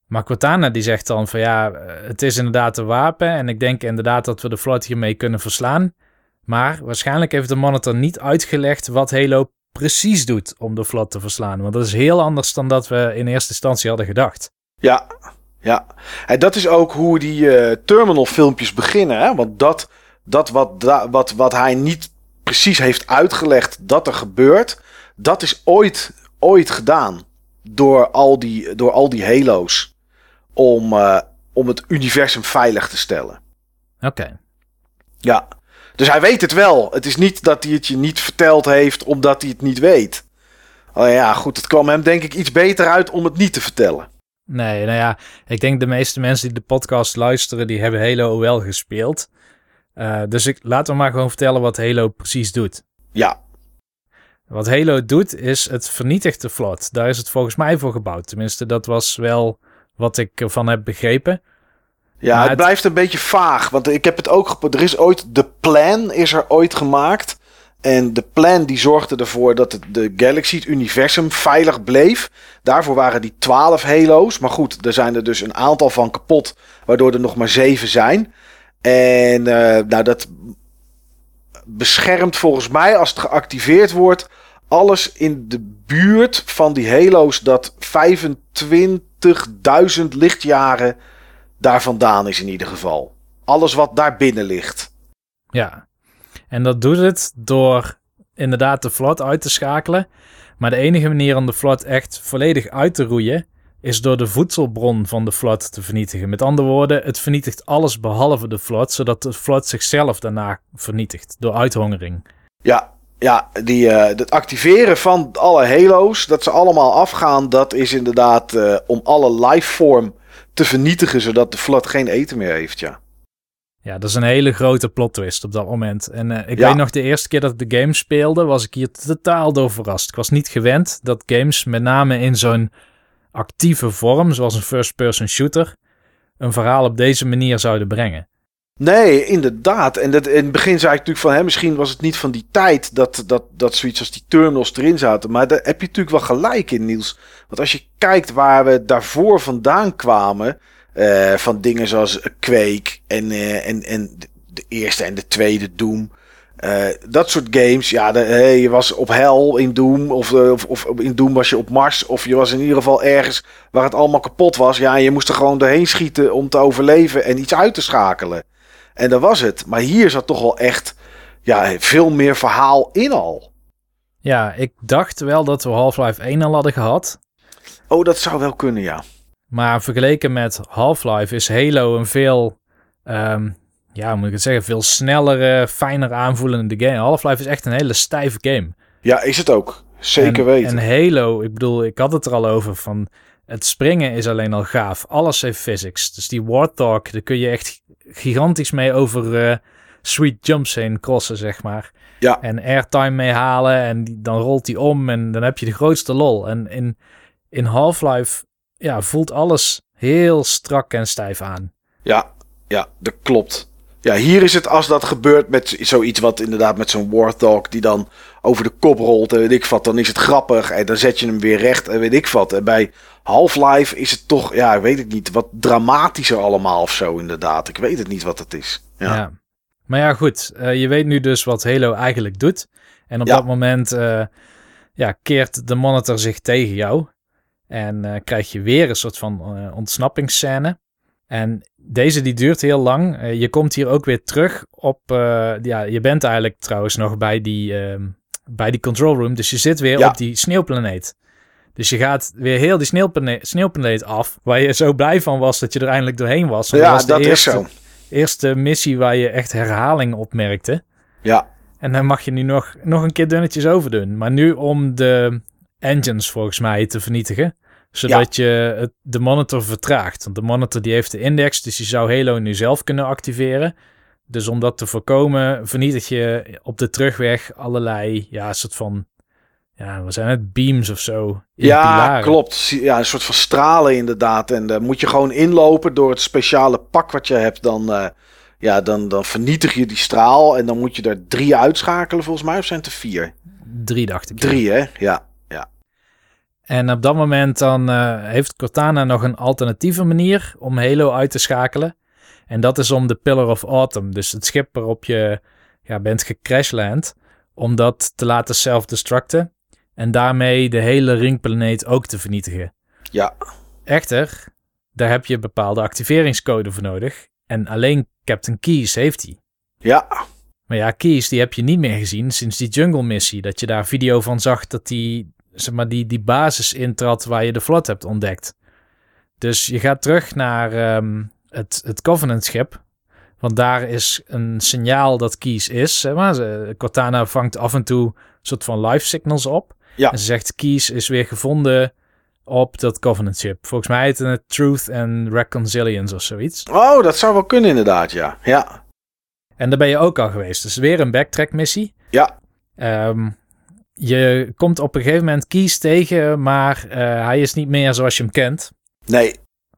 Maar Cortana die zegt dan van ja, het is inderdaad een wapen. En ik denk inderdaad dat we de Flood hiermee kunnen verslaan. Maar waarschijnlijk heeft de monitor niet uitgelegd wat Halo precies doet om de Flood te verslaan. Want dat is heel anders dan dat we in eerste instantie hadden gedacht. Ja, ja. En dat is ook hoe die uh, terminal filmpjes beginnen. Hè? Want dat, dat wat, wat, wat hij niet precies heeft uitgelegd dat er gebeurt, dat is ooit, ooit gedaan door al die, door al die Halo's. Om, uh, om het universum veilig te stellen. Oké. Ja. Dus hij weet het wel. Het is niet dat hij het je niet verteld heeft omdat hij het niet weet. Oh ja, goed, het kwam hem denk ik iets beter uit om het niet te vertellen. Nee, nou ja, ik denk de meeste mensen die de podcast luisteren, die hebben Halo wel gespeeld. Uh, dus ik, laten we maar gewoon vertellen wat Halo precies doet. Ja. Wat Halo doet, is het vernietigt de vlot. Daar is het volgens mij voor gebouwd. Tenminste, dat was wel wat ik ervan heb begrepen. Ja, het, het, blijft een beetje vaag. Want ik heb het ook... Er is ooit... De plan is er ooit gemaakt. En de plan die zorgde ervoor dat het, de Galaxy, het universum, veilig bleef. Daarvoor waren die 12 Halo's. Maar goed, er zijn er dus een aantal van kapot, waardoor er nog maar 7 zijn. En uh, nou, dat beschermt volgens mij, als het geactiveerd wordt, alles in de buurt van die Halo's dat 25.000 lichtjaren daar vandaan is in ieder geval. Alles wat daar binnen ligt. Ja, en dat doet het door inderdaad de vlot uit te schakelen. Maar de enige manier om de vlot echt volledig uit te roeien is door de voedselbron van de vlot te vernietigen. Met andere woorden, het vernietigt alles behalve de vlot, zodat de vlot zichzelf daarna vernietigt door uithongering. Ja, ja die, uh, het activeren van alle halo's, dat ze allemaal afgaan, dat is inderdaad uh, om alle lifeform te vernietigen, zodat de vlot geen eten meer heeft, ja. Ja, dat is een hele grote plot twist op dat moment. En uh, ik ja. weet nog, de eerste keer dat ik de game speelde, was ik hier totaal door verrast. Ik was niet gewend dat games, met name in zo'n actieve vorm, zoals een first-person shooter, een verhaal op deze manier zouden brengen. Nee, inderdaad. En dat, in het begin zei ik natuurlijk van, hè, misschien was het niet van die tijd dat, dat, dat zoiets als die terminals erin zaten. Maar daar heb je natuurlijk wel gelijk in, Niels. Want als je kijkt waar we daarvoor vandaan kwamen, uh, van dingen zoals Quake en, uh, en, en de eerste en de tweede Doom. Uh, dat soort games, ja, de, hey, je was op hel in Doom, of, of, of, in Doom was je op Mars, of je was in ieder geval ergens waar het allemaal kapot was. Ja, en je moest er gewoon doorheen schieten om te overleven en iets uit te schakelen. En dat was het. Maar hier zat toch wel echt ja, veel meer verhaal in al. Ja, ik dacht wel dat we Half-Life 1 al hadden gehad. Oh, dat zou wel kunnen, ja. Maar vergeleken met Half-Life is Halo een veel, um, ja, hoe moet ik het zeggen, veel snellere, fijner aanvoelende game. Half-Life is echt een hele stijve game. Ja, is het ook. Zeker en, weten. En Halo, ik bedoel, ik had het er al over van het springen is alleen al gaaf. Alles heeft physics. Dus die Warthog, daar kun je echt gigantisch mee over uh, sweet jumps heen crossen, zeg maar. Ja. En airtime mee halen en die, dan rolt hij om en dan heb je de grootste lol. En in, in Half-Life ja, voelt alles heel strak en stijf aan. Ja, ja, dat klopt. Ja, hier is het als dat gebeurt met zoiets wat inderdaad met zo'n Warthog die dan over de kop rolt en weet ik wat, dan is het grappig en dan zet je hem weer recht en weet ik wat. En bij Half-Life is het toch, ja, weet ik niet, wat dramatischer allemaal of zo inderdaad. Ik weet het niet wat het is. Ja. ja. Maar ja, goed, uh, je weet nu dus wat Halo eigenlijk doet. En op ja. dat moment uh, ja, keert de monitor zich tegen jou. En uh, krijg je weer een soort van ontsnappingsscène. En deze die duurt heel lang. Uh, je komt hier ook weer terug op... ja, je bent eigenlijk trouwens nog bij die, ehm, bij die control room. Dus je zit weer ja. op die sneeuwplaneet. Dus je gaat weer heel die sneeuwplaneet, sneeuwplaneet af, waar je zo blij van was dat je er eindelijk doorheen was. Want Ja, was de dat is eerste, zo. eerste missie waar je echt herhaling opmerkte. Ja, En dan mag je nu nog, nog een keer dunnetjes overdoen. Maar nu om de engines volgens mij te vernietigen. Zodat je het, de monitor vertraagt. Want de monitor die heeft de index, dus die zou Halo nu zelf kunnen activeren. Dus om dat te voorkomen, vernietig je op de terugweg allerlei, ja, soort van, ja, wat zijn het, beams of zo. in ja pilaren. klopt. Ja, een soort van stralen inderdaad. En dan moet je gewoon inlopen door het speciale pak wat je hebt. Dan, eh, ja, dan, dan vernietig je die straal. En dan moet je er drie uitschakelen volgens mij. Of zijn het er vier? Drie dacht ik. Drie hè? Ja. En op dat moment dan eh, heeft Cortana nog een alternatieve manier om Halo uit te schakelen. En dat is om de Pillar of Autumn, dus het schip waarop je ja, bent gecrashland, om dat te laten self-destructen. En daarmee de hele ringplaneet ook te vernietigen. Ja. Echter, daar heb je bepaalde activeringscode voor nodig. En alleen Captain Keys heeft die. Ja. Maar ja, Keys, die heb je niet meer gezien sinds die jungle missie. Dat je daar video van zag dat die, zeg maar, die, die basis intrad waar je de vlot hebt ontdekt. Dus je gaat terug naar ehm, het, het Covenant schip. Want daar is een signaal dat Keys is. Zeg maar. Cortana vangt af en toe een soort van live signals op. Ja. En ze zegt Keys is weer gevonden op dat Covenant schip. Volgens mij heet het Truth and Reconcilience of zoiets. Oh, dat zou wel kunnen inderdaad, ja. Ja. En daar ben je ook al geweest. Dus weer een backtrack missie. Ja. Ehm, je komt op een gegeven moment Kies tegen, maar eh, hij is niet meer zoals je hem kent. Nee.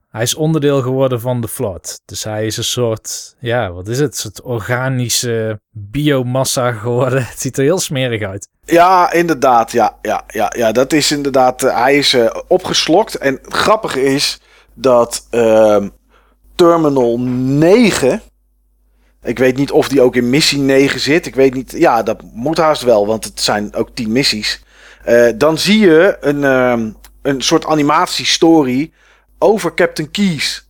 Hij is onderdeel geworden van de vlot. Dus hij is een soort, ja, wat is het? Een soort organische biomassa geworden. Het ziet er heel smerig uit. Ja, inderdaad. Ja, ja, ja, ja dat is inderdaad. eh, hij is eh, opgeslokt. En het grappige is dat ehm, Terminal 9. Ik weet niet of die ook in missie 9 zit. Ik weet niet. Ja, dat moet haast wel, want het zijn ook 10 missies. Eh, dan zie je een, ehm, een soort animatiestory over Captain Keys.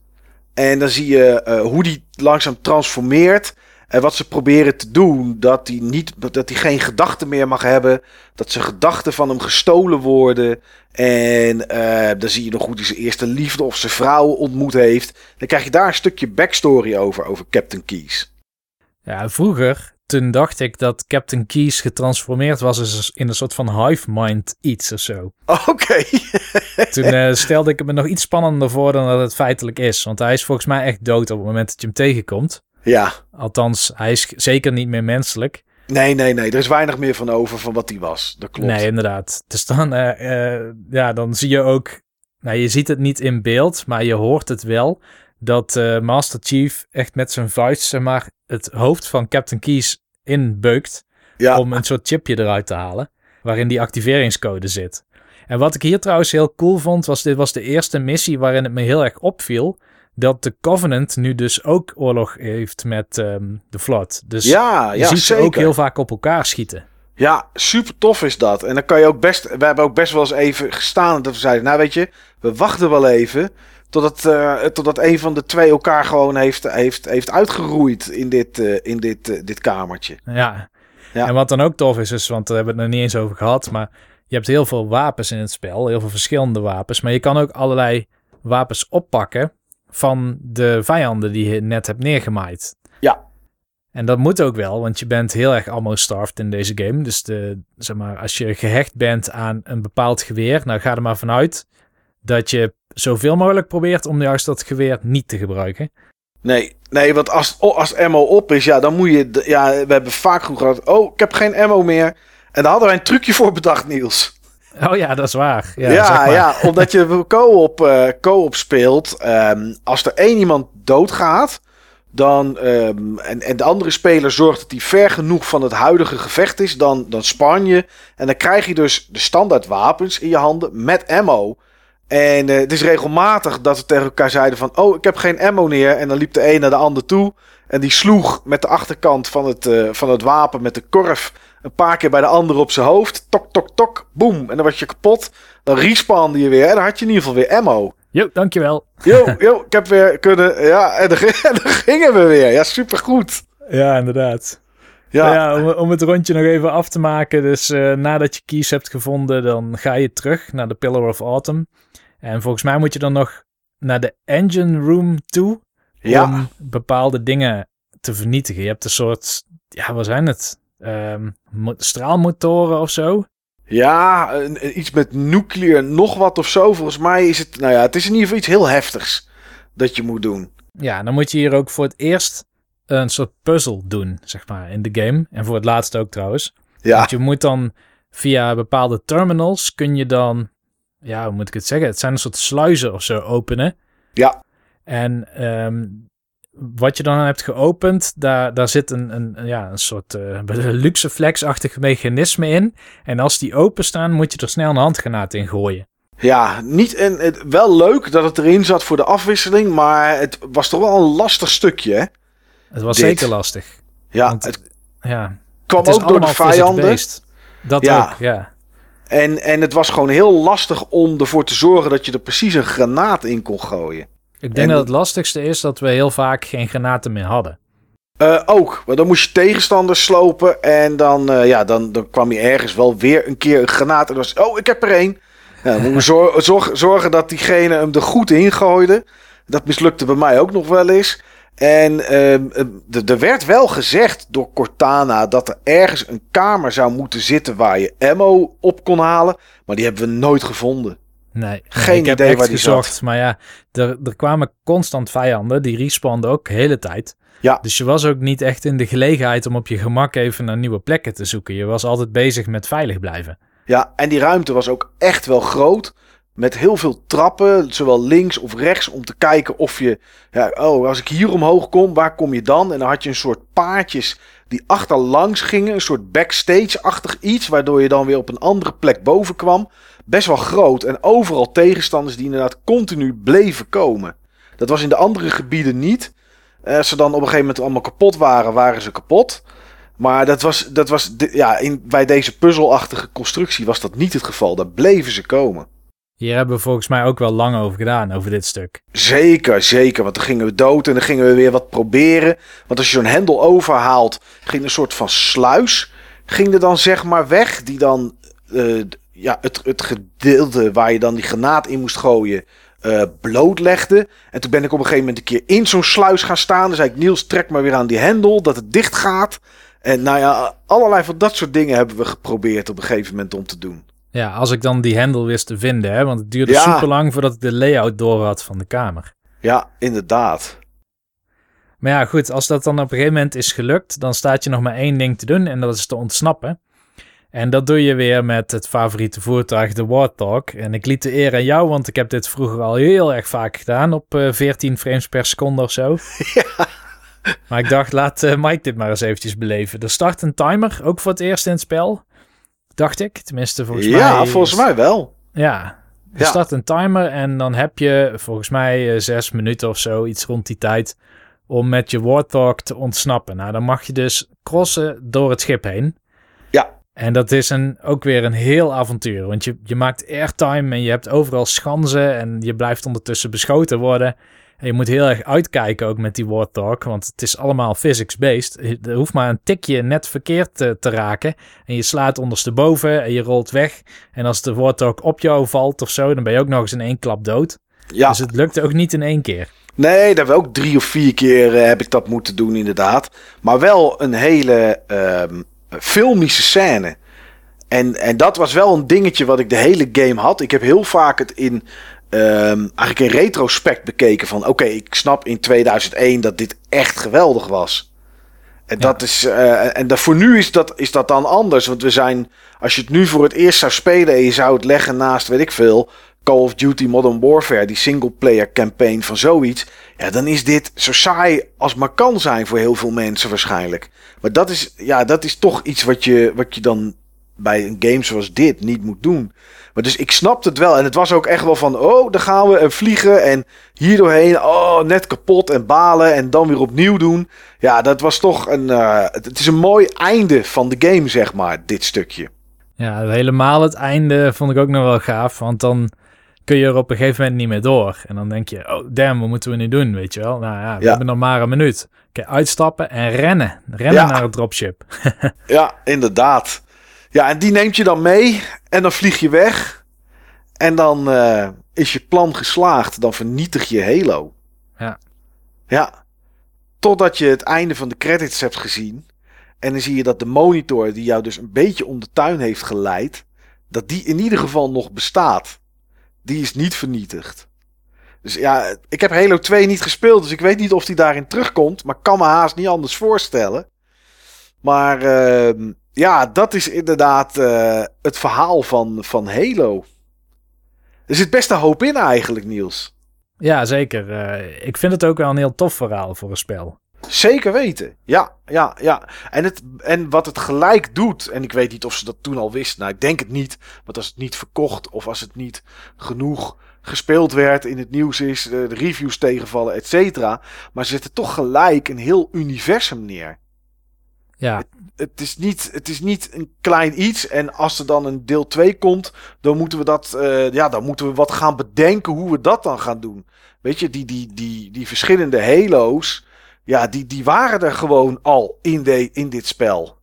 En dan zie je eh, hoe die langzaam transformeert. En wat ze proberen te doen, dat hij, niet, dat geen gedachten meer mag hebben. Dat zijn gedachten van hem gestolen worden. En eh, dan zie je nog hoe hij zijn eerste liefde of zijn vrouw ontmoet heeft. Dan krijg je daar een stukje backstory over, over Captain Keys. Ja, vroeger, toen dacht ik dat Captain Keys getransformeerd was in een soort van hive mind iets of zo. Oké. Toen eh, stelde ik het me nog iets spannender voor dan dat het feitelijk is. Want hij is volgens mij echt dood op het moment dat je hem tegenkomt. ja. Althans, hij is zeker niet meer menselijk. Nee, nee, nee. Er is weinig meer van over van wat hij was. Dat klopt. Nee, inderdaad. Dus dan, eh, eh, ja, dan zie je ook... Nou, je ziet het niet in beeld, maar je hoort het wel. Dat eh, Master Chief echt met zijn vuist, zeg maar, het hoofd van Captain Keys inbeukt. ja. om een soort chipje eruit te halen. Waarin die activeringscode zit. En wat ik hier trouwens heel cool vond, was dit was de eerste missie waarin het me heel erg opviel. Dat de Covenant nu dus ook oorlog heeft met ehm, de Flood. Dus ja, je ja, ziet zeker. ze ook heel vaak op elkaar schieten. Ja, super tof is dat. En dan kan je ook best. We hebben ook best wel eens even gestaan dat we zeiden: Nou, weet je, we wachten wel even. Totdat, eh, totdat een van de twee elkaar gewoon heeft, heeft, heeft uitgeroeid in dit, eh, in dit, eh, dit kamertje. Ja. Ja. En wat dan ook tof is, is, want daar hebben we het nog niet eens over gehad, maar je hebt heel veel wapens in het spel, heel veel verschillende wapens, maar je kan ook allerlei wapens oppakken van de vijanden die je net hebt neergemaaid. Ja. En dat moet ook wel, want je bent heel erg almost starved in deze game. Dus de, zeg maar, als je gehecht bent aan een bepaald geweer, nou ga er maar vanuit dat je zoveel mogelijk probeert om juist dat geweer niet te gebruiken. Nee, nee, want als, oh, als ammo op is, ja, dan moet je. Ja, we hebben vaak gehad. Oh, ik heb geen ammo meer. En daar hadden wij een trucje voor bedacht, Niels. Oh ja, dat is waar. Ja, Ja, zeg ja, maar. omdat je co-op, eh, co-op speelt. ehm, als er één iemand doodgaat, dan, ehm, en, en de andere speler zorgt dat hij ver genoeg van het huidige gevecht is, dan, dan span je. En dan krijg je dus de standaard wapens in je handen met ammo. En eh, het is regelmatig dat we tegen elkaar zeiden van... Oh, ik heb geen ammo neer. En dan liep de een naar de ander toe. En die sloeg met de achterkant van het, eh, van het wapen met de korf... een paar keer bij de ander op zijn hoofd. Tok, tok, tok. Boom. En dan was je kapot. Dan respawnde je weer. En dan had je in ieder geval weer ammo. Jo, dankjewel. Yo, yo, ik heb weer kunnen... Ja, en dan, en dan gingen we weer. Ja, supergoed. Ja, inderdaad. Ja, Ja, om, om het rondje nog even af te maken. Dus eh, nadat je keys hebt gevonden, dan ga je terug naar de Pillar of Autumn. En volgens mij moet je dan nog naar de engine room toe ja. om bepaalde dingen te vernietigen. Je hebt een soort, ja, wat zijn het? Ehm, mo- straalmotoren of zo. ja een- iets met nuclear nog wat of zo. Volgens mij is het, nou ja, het is in ieder geval iets heel heftigs dat je moet doen. Ja, dan moet je hier ook voor het eerst een soort puzzel doen, zeg maar, in de game. En voor het laatst ook trouwens. Ja, Want je moet dan via bepaalde terminals kun je dan, ja, hoe moet ik het zeggen? Het zijn een soort sluizen of zo openen. ja, En ehm, wat je dan hebt geopend, daar, daar zit een, een, ja, een soort eh luxe flexachtig mechanisme in. En als die openstaan, moet je er snel een handgranaat in gooien. ja. Niet en wel leuk dat het erin zat voor de afwisseling, maar het was toch wel een lastig stukje, hè? Het was Dit. zeker lastig. Ja, Want- het Ja, kwam het ook door de vijanden. Dat Ja. ook, ja. En, en het was gewoon heel lastig om ervoor te zorgen dat je er precies een granaat in kon gooien. Ik denk En- dat het lastigste is dat we heel vaak geen granaten meer hadden. Eh, ook, maar dan moest je tegenstanders slopen en dan, eh, ja, dan, dan kwam je ergens wel weer een keer een granaat en dan was oh, ik heb er één. Ja, dan zorg- zorgen dat diegene hem er goed in gooide. Dat mislukte bij mij ook nog wel eens. En ehm, eh, d- er werd wel gezegd door Cortana dat er ergens een kamer zou moeten zitten waar je ammo op kon halen. Maar die hebben we nooit gevonden. Nee, Geen ik heb idee echt waar die gezocht. zat. Maar ja, er, er kwamen constant vijanden. Die respawnden ook de hele tijd. Ja. Dus je was ook niet echt in de gelegenheid om op je gemak even naar nieuwe plekken te zoeken. Je was altijd bezig met veilig blijven. Ja, en die ruimte was ook echt wel groot. Met heel veel trappen, zowel links of rechts, om te kijken of je... Ja, oh, als ik hier omhoog kom, waar kom je dan? En dan had je een soort paadjes die achterlangs gingen. Een soort backstage-achtig iets, waardoor je dan weer op een andere plek boven kwam. Best wel groot. En overal tegenstanders die inderdaad continu bleven komen. Dat was in de andere gebieden niet. Als ze dan op een gegeven moment allemaal kapot waren, waren ze kapot. Maar dat was, dat was ja, in, bij deze puzzelachtige constructie was dat niet het geval. Daar bleven ze komen. Hier hebben we volgens mij ook wel lang over gedaan, over dit stuk. Zeker, zeker. Want dan gingen we dood en dan gingen we weer wat proberen. Want als je zo'n hendel overhaalt, ging een soort van sluis. Ging er dan zeg maar weg. Die dan eh, ja, het, het gedeelte waar je dan die granaat in moest gooien. eh blootlegde. En toen ben ik op een gegeven moment een keer in zo'n sluis gaan staan. Dan zei ik, Niels, trek maar weer aan die hendel, dat het dicht gaat. En nou ja, allerlei van dat soort dingen hebben we geprobeerd op een gegeven moment om te doen. Ja, als ik dan die hendel wist te vinden, hè, want het duurde Ja. super lang voordat ik de layout door had van de kamer. Ja, inderdaad. Maar ja, goed, als dat dan op een gegeven moment is gelukt, dan staat je nog maar één ding te doen en dat is te ontsnappen. En dat doe je weer met het favoriete voertuig, de Warthog. En ik liet de eer aan jou, want ik heb dit vroeger al heel erg vaak gedaan, op eh, 14 frames per seconde of zo. Maar ik dacht, laat eh, Mike dit maar eens eventjes beleven. Er start een timer, ook voor het eerst in het spel. Dacht ik, tenminste volgens mij. ja, volgens mij wel. Ja, je Ja. start een timer en dan heb je volgens mij eh, zes minuten of zo, iets rond die tijd, om met je Warthog te ontsnappen. Nou, dan mag je dus crossen door het schip heen. Ja. En dat is een, ook weer een heel avontuur, want je, je maakt airtime en je hebt overal schansen en je blijft ondertussen beschoten worden. En je moet heel erg uitkijken ook met die Warthog, want het is allemaal physics-based. Er hoeft maar een tikje net verkeerd te, te raken en je slaat ondersteboven en je rolt weg. En als de Warthog op jou valt of zo, dan ben je ook nog eens in één klap dood. Ja, Dus het lukte ook niet in één keer. nee, dat hebben we ook drie of vier keer eh, heb ik dat moeten doen inderdaad. Maar wel een hele ehm, filmische scène. En, en dat was wel een dingetje wat ik de hele game had. Ik heb heel vaak het in ehm, eigenlijk in retrospect bekeken van... oké, ik snap in 2001 dat dit echt geweldig was. En, Ja. dat is, eh, en dat, voor nu is dat, is dat dan anders. Want we zijn, als je het nu voor het eerst zou spelen en je zou het leggen naast, weet ik veel, Call of Duty Modern Warfare, die singleplayer campaign van zoiets. Ja, dan is dit zo saai als maar kan zijn voor heel veel mensen waarschijnlijk. Maar dat is, ja, dat is toch iets wat je, wat je dan bij een game zoals dit niet moet doen. Maar dus ik snapte het wel. En het was ook echt wel van, oh, daar gaan we en vliegen en hier doorheen. Oh, net kapot en balen en dan weer opnieuw doen. Ja, dat was toch een, eh, het, het is een mooi einde van de game, zeg maar, dit stukje. Ja, helemaal het einde vond ik ook nog wel gaaf. Want dan, kun je er op een gegeven moment niet meer door. En dan denk je, oh damn, wat moeten we nu doen, weet je wel? Nou ja, we Ja. hebben nog maar een minuut. Oké, uitstappen en rennen. Rennen Ja. naar het dropship. Ja, inderdaad. Ja, en die neemt je dan mee en dan vlieg je weg. En dan eh, is je plan geslaagd. Dan vernietig je Halo. Ja. Ja. Totdat je het einde van de credits hebt gezien. En dan zie je dat de monitor die jou dus een beetje om de tuin heeft geleid. Dat die in ieder geval nog bestaat. Die is niet vernietigd. Dus ja, ik heb Halo 2 niet gespeeld. Dus ik weet niet of die daarin terugkomt. Maar kan me haast niet anders voorstellen. Maar ehm, ja, dat is inderdaad eh, het verhaal van, van Halo. Er zit best een hoop in eigenlijk, Niels. Ja, zeker. Eh, ik vind het ook wel een heel tof verhaal voor een spel. Zeker weten. Ja, ja, ja. En, het, en wat het gelijk doet, en ik weet niet of ze dat toen al wisten, nou ik denk het niet, want als het niet verkocht of als het niet genoeg gespeeld werd, in het nieuws is, de, de reviews tegenvallen, et cetera. Maar ze zetten toch gelijk een heel universum neer. Ja, Het is, niet, het is niet een klein iets. En als er dan een deel 2 komt, dan moeten we dat. eh, ja, dan moeten we wat gaan bedenken hoe we dat dan gaan doen. Weet je, die, die, die, die verschillende Halo's. Ja, die, die waren er gewoon al in, de, in dit spel.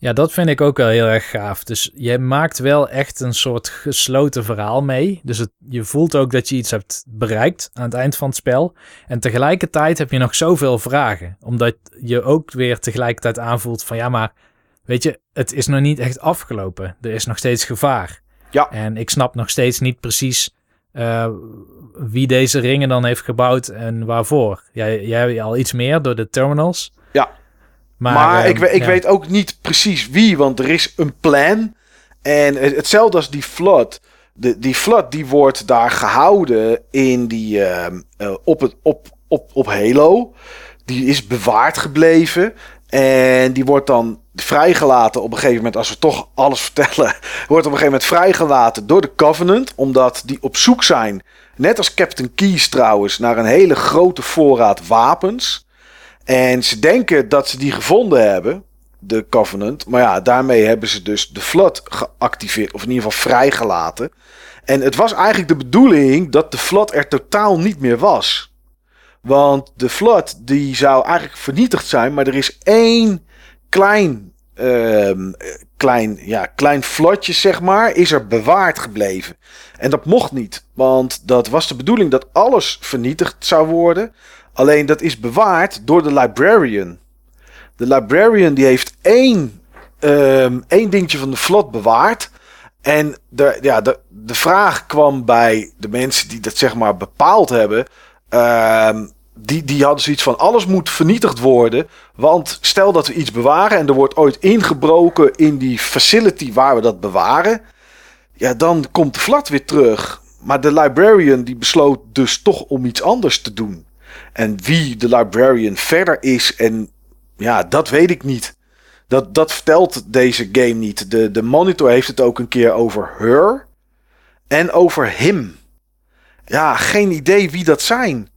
Ja, dat vind ik ook wel heel erg gaaf. Dus je maakt wel echt een soort gesloten verhaal mee. Dus het, je voelt ook dat je iets hebt bereikt aan het eind van het spel. En tegelijkertijd heb je nog zoveel vragen. Omdat je ook weer tegelijkertijd aanvoelt van ja, maar weet je, het is nog niet echt afgelopen. Er is nog steeds gevaar. Ja. En ik snap nog steeds niet precies eh, wie deze ringen dan heeft gebouwd en waarvoor. Jij, jij hebt al iets meer door de terminals. Ja. Maar, Maar, ik, we- ik ja. weet ook niet precies wie, want er is een plan. En het- hetzelfde als die flood. De, die flood die wordt daar gehouden in die, ehm, eh, op, het, op, op, op Halo. Die is bewaard gebleven. En die wordt dan vrijgelaten op een gegeven moment, als we toch alles vertellen, wordt op een gegeven moment vrijgelaten door de Covenant. Omdat die op zoek zijn, net als Captain Keys trouwens, naar een hele grote voorraad wapens. En ze denken dat ze die gevonden hebben, de Covenant. Maar ja, daarmee hebben ze dus de Flood geactiveerd, of in ieder geval vrijgelaten. En het was eigenlijk de bedoeling dat de Flood er totaal niet meer was. Want de Flood die zou eigenlijk vernietigd zijn, maar er is één klein, eh, klein, ja, klein vlotje, zeg maar, is er bewaard gebleven. En dat mocht niet, want dat was de bedoeling dat alles vernietigd zou worden. Alleen dat is bewaard door de librarian. De librarian die heeft één, ehm, één dingetje van de vlot bewaard. En de, ja, de, de vraag kwam bij de mensen die dat zeg maar bepaald hebben. ehm, die, die hadden zoiets van alles moet vernietigd worden. Want stel dat we iets bewaren en er wordt ooit ingebroken in die facility waar we dat bewaren. Ja, dan komt de vlat weer terug. Maar de librarian die besloot dus toch om iets anders te doen. En wie de librarian verder is en ja, dat weet ik niet. Dat, dat vertelt deze game niet. De, de monitor heeft het ook een keer over her en over him. Ja, geen idee wie dat zijn.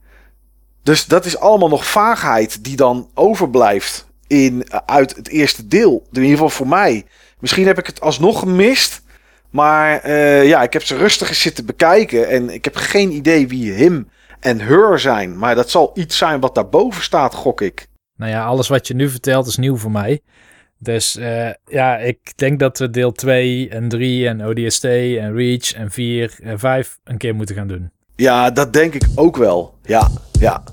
Dus dat is allemaal nog vaagheid die dan overblijft in, uit het eerste deel. In ieder geval voor mij. Misschien heb ik het alsnog gemist. Maar eh, ja, ik heb ze rustig eens zitten bekijken. En ik heb geen idee wie him en her zijn. Maar dat zal iets zijn wat daarboven staat, gok ik. Nou ja, alles wat je nu vertelt is nieuw voor mij. Dus eh, ja, ik denk dat we deel 2 en 3 en ODST en Reach en 4 en 5 een keer moeten gaan doen. Ja, dat denk ik ook wel. Ja, ja.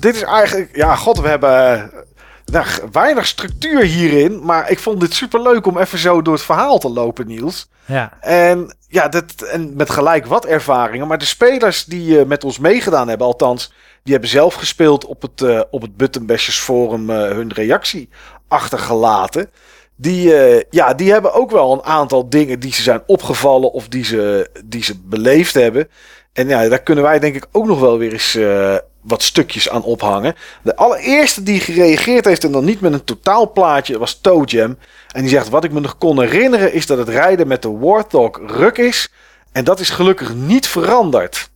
Goed. Dit is eigenlijk... Ja, god, we hebben nou, weinig structuur hierin. Maar ik vond dit super leuk om even zo door het verhaal te lopen, Niels. Ja. En ja, dat, en met gelijk wat ervaringen. Maar de spelers die uh, met ons meegedaan hebben, althans, die hebben zelf gespeeld op het, uh, op het Buttonbashers Forum uh, hun reactie achtergelaten. Die, ja, die hebben ook wel een aantal dingen die ze zijn opgevallen of die ze, die ze beleefd hebben. En ja, daar kunnen wij denk ik ook nog wel weer eens wat stukjes aan ophangen. De allereerste die gereageerd heeft en dan niet met een totaalplaatje was Toe Jam. En die zegt: Wat ik me nog kon herinneren is dat het rijden met de Warthog ruk is. En dat is gelukkig niet veranderd.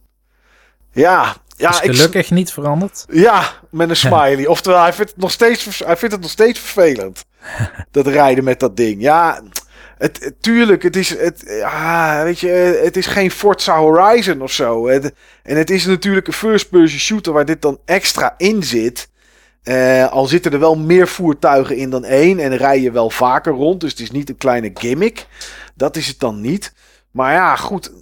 Ja, ja, is gelukkig niet veranderd? Ja, met een smiley. Oftewel, hij vindt het nog steeds, hij vindt het nog steeds vervelend. dat rijden met dat ding. Ja, het, tuurlijk, het is, het, ja, weet je, het is geen Forza Horizon of zo. en het is natuurlijk een first-person shooter waar dit dan extra in zit. Al zitten er wel meer voertuigen in dan één en rij je wel vaker rond. Dus het is niet een kleine gimmick. Dat is het dan niet. Maar ja, goed.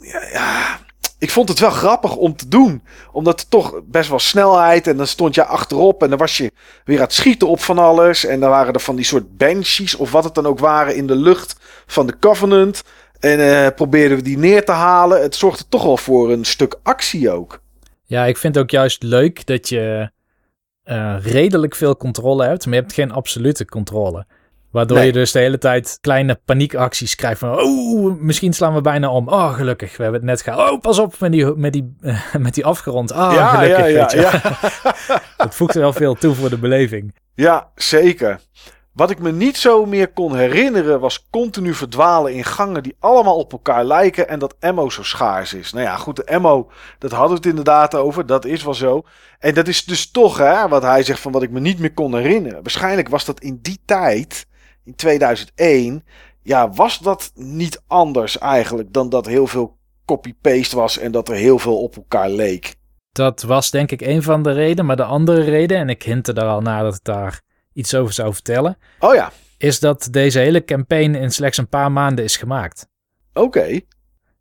Ik vond het wel grappig om te doen. Omdat er toch best wel snelheid. En dan stond je achterop. En dan was je weer aan het schieten op van alles. En dan waren er van die soort banshees. Of wat het dan ook waren in de lucht van de Covenant. En uh, probeerden we die neer te halen. Het zorgde toch wel voor een stuk actie ook. Ja, ik vind het ook juist leuk dat je uh, redelijk veel controle hebt. Maar je hebt geen absolute controle. Waardoor je dus de hele tijd kleine paniekacties krijgt van... Oh, misschien slaan we bijna om. Oh, gelukkig. We hebben het net gehaald. Oh, pas op met die, met die, met die afgerond. Ah, ja, gelukkig. Ja, ja, ja. dat voegt wel veel toe voor de beleving. Ja, zeker. Wat ik me niet zo meer kon herinneren was continu verdwalen in gangen die allemaal op elkaar lijken en dat ammo zo schaars is. Nou ja, goed, de ammo, dat hadden we het inderdaad over, dat is wel zo. En dat is dus toch, hè, wat hij zegt van wat ik me niet meer kon herinneren. Waarschijnlijk was dat in die tijd in 2001, ja, was dat niet anders eigenlijk dan dat heel veel copy-paste was en dat er heel veel op elkaar leek. Dat was denk ik een van de redenen, maar de andere reden, en ik hintte er al naar dat ik daar iets over zou vertellen. Oh ja. Is dat deze hele campaign in slechts een paar maanden is gemaakt. Oké.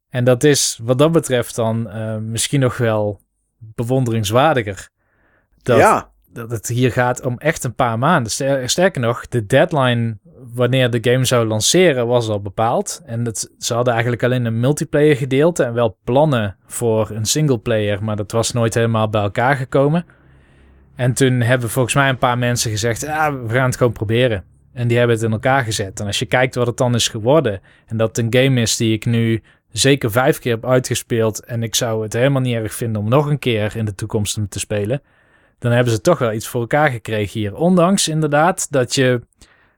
En dat is wat dat betreft dan uh, misschien nog wel bewonderingswaardiger. Dat, ja dat het hier gaat om echt een paar maanden. Sterker nog, de deadline wanneer de game zou lanceren was al bepaald. En dat, ze hadden eigenlijk alleen een multiplayer gedeelte en wel plannen voor een singleplayer, maar dat was nooit helemaal bij elkaar gekomen. En toen hebben volgens mij een paar mensen gezegd, ah, we gaan het gewoon proberen. En die hebben het in elkaar gezet. En als je kijkt wat het dan is geworden, en dat een game is die ik nu zeker vijf keer heb uitgespeeld, en ik zou het helemaal niet erg vinden om nog een keer in de toekomst te spelen dan hebben ze toch wel iets voor elkaar gekregen hier. Ondanks inderdaad dat je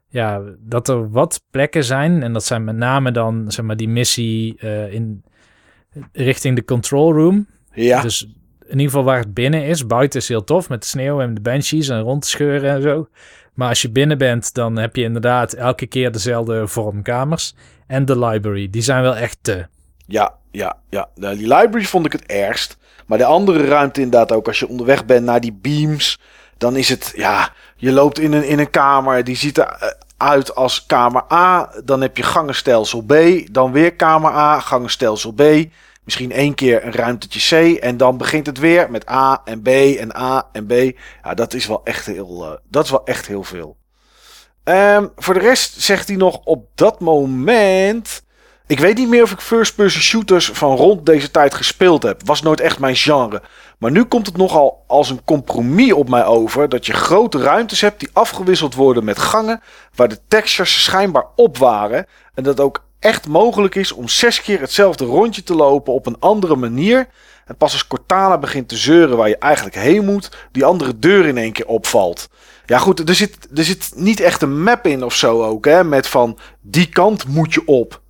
ja, dat er wat plekken zijn. En dat zijn met name dan zeg maar die missie uh, in richting de control room. Ja. Dus in ieder geval waar het binnen is. Buiten is heel tof met de sneeuw en de banshees en rond te scheuren en zo. Maar als je binnen bent, dan heb je inderdaad elke keer dezelfde vormkamers. En de library, die zijn wel echt te. Ja, ja, ja. Die library vond ik het ergst. Maar de andere ruimte inderdaad ook. Als je onderweg bent naar die beams. Dan is het, ja, je loopt in een, in een kamer. Die ziet eruit als kamer A. Dan heb je gangenstelsel B. Dan weer kamer A, gangenstelsel B. Misschien één keer een ruimtetje C. En dan begint het weer met A en B en A en B. Ja, dat is wel echt heel, uh, dat is wel echt heel veel. Um, voor de rest zegt hij nog op dat moment ik weet niet meer of ik first-person shooters van rond deze tijd gespeeld heb. Was nooit echt mijn genre. Maar nu komt het nogal als een compromis op mij over dat je grote ruimtes hebt die afgewisseld worden met gangen waar de textures schijnbaar op waren. En dat ook echt mogelijk is om zes keer hetzelfde rondje te lopen op een andere manier. En pas als Cortana begint te zeuren waar je eigenlijk heen moet, die andere deur in één keer opvalt. Ja goed, er zit, er zit niet echt een map in of zo ook, hè, met van die kant moet je op.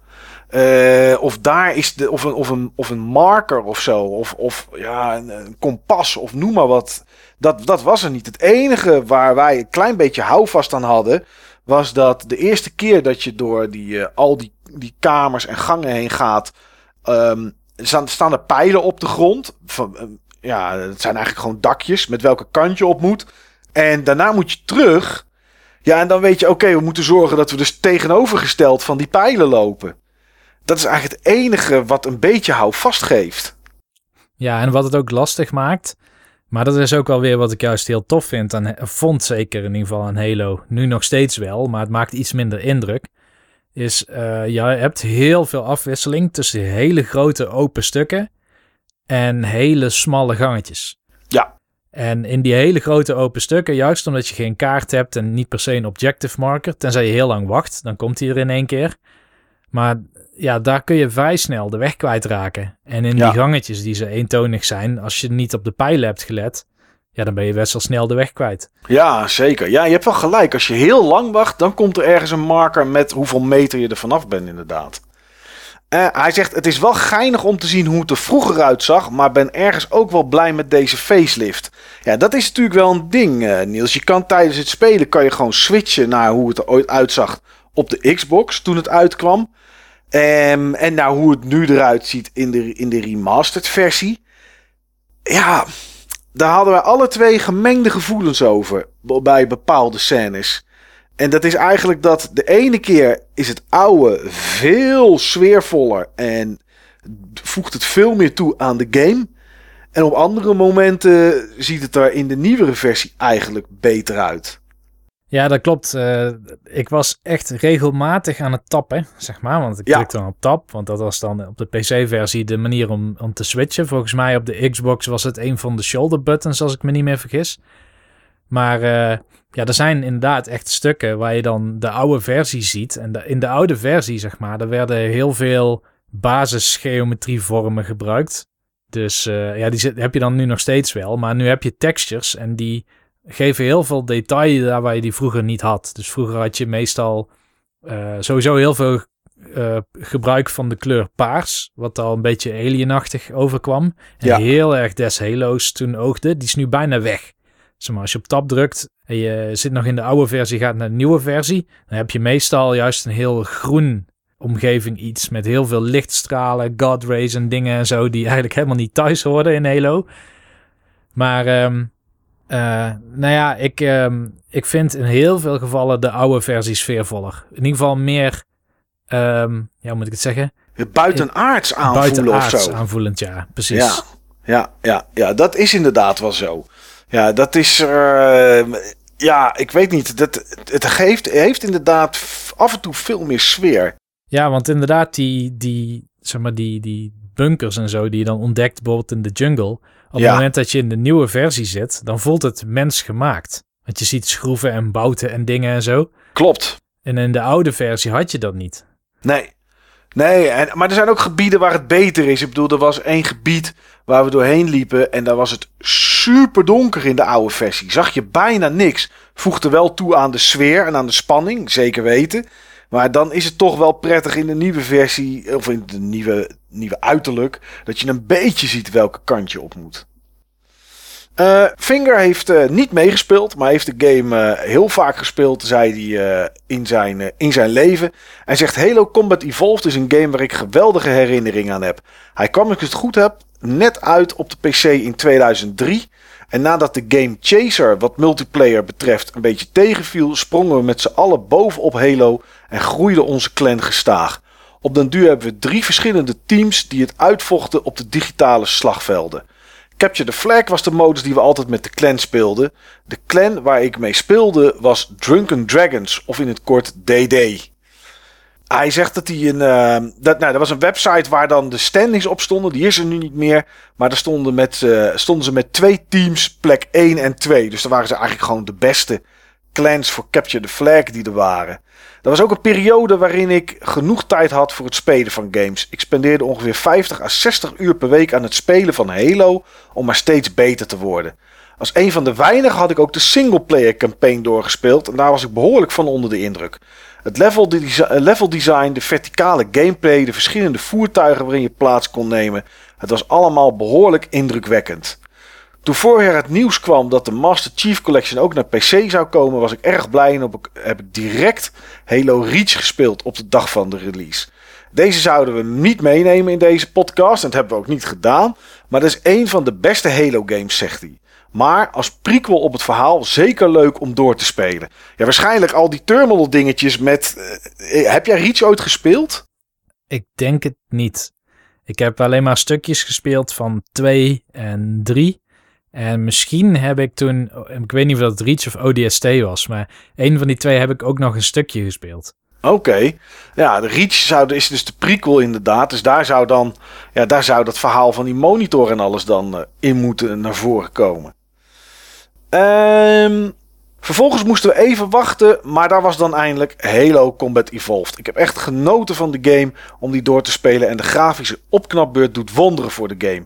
Uh, of daar is de, of een, of een, of een marker of zo. Of, of ja, een, kompas of noem maar wat. Dat, dat was er niet. Het enige waar wij een klein beetje houvast aan hadden. Was dat de eerste keer dat je door die, uh, al die, die kamers en gangen heen gaat. Um, staan, er pijlen op de grond. Van, uh, ja, het zijn eigenlijk gewoon dakjes met welke kant je op moet. En daarna moet je terug. Ja, en dan weet je, oké, we moeten zorgen dat we dus tegenovergesteld van die pijlen lopen. Dat is eigenlijk het enige wat een beetje houvast geeft. Ja, en wat het ook lastig maakt. Maar dat is ook wel weer wat ik juist heel tof vind. Aan, vond zeker in ieder geval aan Halo. Nu nog steeds wel, maar het maakt iets minder indruk. Is, uh, je hebt heel veel afwisseling tussen hele grote open stukken en hele smalle gangetjes. Ja. En in die hele grote open stukken, juist omdat je geen kaart hebt en niet per se een objective marker, tenzij je heel lang wacht, dan komt hij er in één keer. Maar ja, daar kun je vrij snel de weg kwijtraken. En in die gangetjes die ze eentonig zijn, als je niet op de pijlen hebt gelet, ja, dan ben je best wel snel de weg kwijt. Ja, zeker. Ja, je hebt wel gelijk. Als je heel lang wacht, dan komt er ergens een marker met hoeveel meter je er vanaf bent, inderdaad. Uh, hij zegt: Het is wel geinig om te zien hoe het er vroeger uitzag, maar ben ergens ook wel blij met deze facelift. Ja, dat is natuurlijk wel een ding, uh, Niels. Je kan tijdens het spelen kan je gewoon switchen naar hoe het er ooit uitzag op de Xbox toen het uitkwam. Um, en nou hoe het nu eruit ziet in de, in de remastered versie. Ja, daar hadden wij alle twee gemengde gevoelens over bij bepaalde scènes. En dat is eigenlijk dat de ene keer is het oude veel sfeervoller en voegt het veel meer toe aan de game. En op andere momenten ziet het er in de nieuwere versie eigenlijk beter uit. Ja, dat klopt. Uh, ik was echt regelmatig aan het tappen, zeg maar. Want ik ja. drukte dan op tap, want dat was dan op de PC-versie de manier om, om te switchen. Volgens mij op de Xbox was het een van de shoulder buttons, als ik me niet meer vergis. Maar uh, ja, er zijn inderdaad echt stukken waar je dan de oude versie ziet. En de, in de oude versie, zeg maar, er werden heel veel basisgeometrievormen gebruikt. Dus uh, ja, die zit, heb je dan nu nog steeds wel. Maar nu heb je textures en die geven heel veel detail daar waar je die vroeger niet had. Dus vroeger had je meestal uh, sowieso heel veel uh, gebruik van de kleur paars, wat al een beetje alienachtig overkwam. En ja. heel erg des Halo's toen oogde. Die is nu bijna weg. Zeg maar, als je op tab drukt en je zit nog in de oude versie, gaat naar de nieuwe versie, dan heb je meestal juist een heel groen omgeving iets met heel veel lichtstralen, god rays en dingen en zo die eigenlijk helemaal niet thuis horen in Halo. Maar um, uh, nou ja, ik, um, ik vind in heel veel gevallen de oude versie sfeervoller. In ieder geval meer, um, ja, hoe moet ik het zeggen? Buitenaards aanvoelen Buitenaards of zo. aanvoelend, ja, precies. Ja, ja, ja, ja, dat is inderdaad wel zo. Ja, dat is, uh, ja, ik weet niet. Dat, het geeft, heeft inderdaad af en toe veel meer sfeer. Ja, want inderdaad, die, die, zeg maar, die, die bunkers en zo die je dan ontdekt bijvoorbeeld in de jungle op het moment dat je in de nieuwe versie zit, dan voelt het mensgemaakt. Want je ziet schroeven en bouten en dingen en zo. Klopt. En in de oude versie had je dat niet. Nee. Nee, en, maar er zijn ook gebieden waar het beter is. Ik bedoel, er was één gebied waar we doorheen liepen en daar was het super donker in de oude versie. Zag je bijna niks. Voegde wel toe aan de sfeer en aan de spanning, zeker weten. Maar dan is het toch wel prettig in de nieuwe versie, of in de nieuwe, nieuwe uiterlijk, dat je een beetje ziet welke kant je op moet. Uh, Finger heeft uh, niet meegespeeld, maar heeft de game uh, heel vaak gespeeld, zei hij in, zijn, in zijn leven. Hij zegt Halo Combat Evolved is een game waar ik geweldige herinneringen aan heb. Hij kwam, als ik het goed heb, net uit op de PC in 2003. En nadat de game Chaser, wat multiplayer betreft, een beetje tegenviel, sprongen we met z'n allen bovenop Halo en groeide onze clan gestaag. Op den duur hebben we drie verschillende teams die het uitvochten op de digitale slagvelden. Capture the Flag was de modus die we altijd met de clan speelden. De clan waar ik mee speelde was Drunken Dragons, of in het kort DD. Hij zegt dat hij een. Uh, dat, nou, er was een website waar dan de standings op stonden. Die is er nu niet meer. Maar daar stonden, met, uh, stonden ze met twee teams, plek 1 en 2. Dus daar waren ze eigenlijk gewoon de beste clans voor Capture the Flag die er waren. Er was ook een periode waarin ik genoeg tijd had voor het spelen van games. Ik spendeerde ongeveer 50 à 60 uur per week aan het spelen van Halo om maar steeds beter te worden. Als een van de weinigen had ik ook de singleplayer campaign doorgespeeld en daar was ik behoorlijk van onder de indruk. Het level, level design, de verticale gameplay, de verschillende voertuigen waarin je plaats kon nemen, het was allemaal behoorlijk indrukwekkend. Toen vorig jaar het nieuws kwam dat de Master Chief Collection ook naar PC zou komen, was ik erg blij en heb ik direct Halo Reach gespeeld op de dag van de release. Deze zouden we niet meenemen in deze podcast en dat hebben we ook niet gedaan, maar dat is een van de beste Halo games, zegt hij. Maar als prequel op het verhaal zeker leuk om door te spelen. Ja, waarschijnlijk al die terminal dingetjes met... Uh, heb jij Reach ooit gespeeld? Ik denk het niet. Ik heb alleen maar stukjes gespeeld van 2 en 3. En misschien heb ik toen, ik weet niet of dat Reach of ODST was, maar een van die twee heb ik ook nog een stukje gespeeld. Oké. Ja, de Reach zou, is dus de prequel inderdaad. Dus daar zou dan, ja, daar zou dat verhaal van die monitor en alles dan uh, in moeten naar voren komen. Um, vervolgens moesten we even wachten, maar daar was dan eindelijk Halo Combat Evolved. Ik heb echt genoten van de game om die door te spelen en de grafische opknapbeurt doet wonderen voor de game.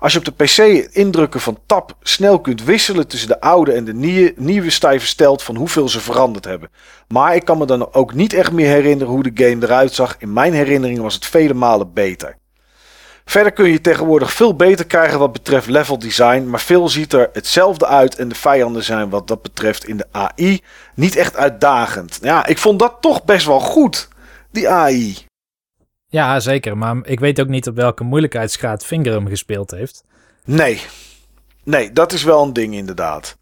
Als je op de PC indrukken van tab snel kunt wisselen tussen de oude en de nieuwe, nieuwe versteld van hoeveel ze veranderd hebben. Maar ik kan me dan ook niet echt meer herinneren hoe de game eruit zag. In mijn herinnering was het vele malen beter. Verder kun je tegenwoordig veel beter krijgen wat betreft level design, maar veel ziet er hetzelfde uit en de vijanden zijn wat dat betreft in de AI niet echt uitdagend. Ja, ik vond dat toch best wel goed, die AI. Ja, zeker. Maar ik weet ook niet op welke moeilijkheidsgraad Finger hem gespeeld heeft. Nee. Nee, dat is wel een ding inderdaad.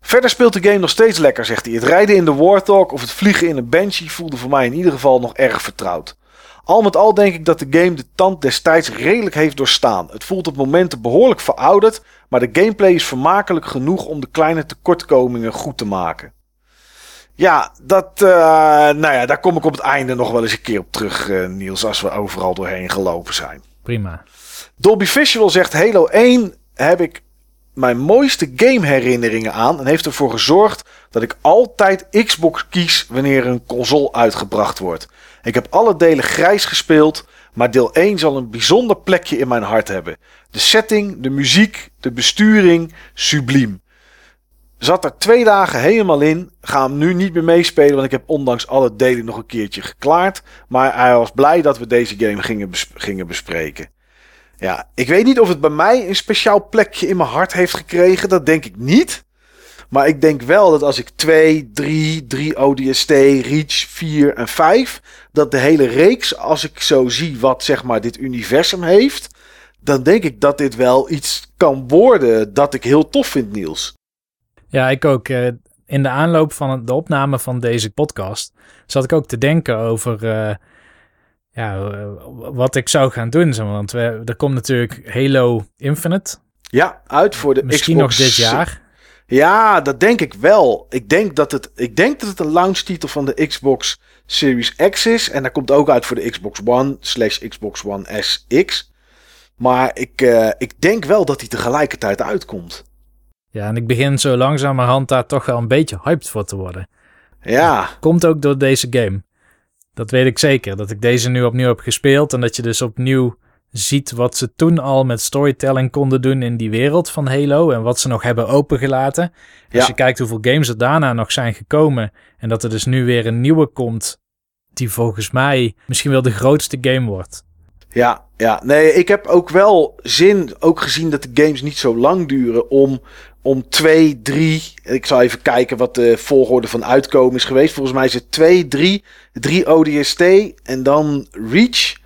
Verder speelt de game nog steeds lekker, zegt hij. Het rijden in de Warthog of het vliegen in een Banshee voelde voor mij in ieder geval nog erg vertrouwd. Al met al denk ik dat de game de tand destijds redelijk heeft doorstaan. Het voelt op momenten behoorlijk verouderd, maar de gameplay is vermakelijk genoeg om de kleine tekortkomingen goed te maken. Ja, dat, uh, nou ja, daar kom ik op het einde nog wel eens een keer op terug, uh, Niels, als we overal doorheen gelopen zijn. Prima. Dolby Visual zegt Halo 1 heb ik mijn mooiste game herinneringen aan en heeft ervoor gezorgd dat ik altijd Xbox kies wanneer een console uitgebracht wordt. Ik heb alle delen grijs gespeeld, maar deel 1 zal een bijzonder plekje in mijn hart hebben. De setting, de muziek, de besturing, subliem. Zat er twee dagen helemaal in. Ga hem nu niet meer meespelen, want ik heb ondanks alle delen nog een keertje geklaard. Maar hij was blij dat we deze game gingen, gingen bespreken. Ja, ik weet niet of het bij mij een speciaal plekje in mijn hart heeft gekregen. Dat denk ik niet. Maar ik denk wel dat als ik 2, 3, 3 ODST, Reach, 4 en 5. Dat de hele reeks, als ik zo zie wat zeg maar dit universum heeft. Dan denk ik dat dit wel iets kan worden dat ik heel tof vind, Niels. Ja, ik ook. Eh, in de aanloop van de opname van deze podcast zat ik ook te denken over uh, ja, wat ik zou gaan doen. Want we, er komt natuurlijk Halo Infinite. Ja, uit voor de Misschien Xbox. nog dit jaar. Ja, dat denk ik wel. Ik denk dat het, ik denk dat het een launchtitel van de Xbox Series X is. En dat komt ook uit voor de Xbox One slash Xbox One SX. Maar ik, uh, ik denk wel dat hij tegelijkertijd uitkomt. Ja, en ik begin zo langzamerhand daar toch wel een beetje hyped voor te worden. Ja. Komt ook door deze game. Dat weet ik zeker. Dat ik deze nu opnieuw heb gespeeld. En dat je dus opnieuw ziet wat ze toen al met storytelling konden doen in die wereld van Halo. En wat ze nog hebben opengelaten. Ja. Als je kijkt hoeveel games er daarna nog zijn gekomen. En dat er dus nu weer een nieuwe komt. Die volgens mij misschien wel de grootste game wordt. Ja, ja, nee, ik heb ook wel zin, ook gezien dat de games niet zo lang duren, om, om twee, drie. Ik zal even kijken wat de volgorde van uitkomen is geweest. Volgens mij is het twee, drie, drie ODST en dan Reach.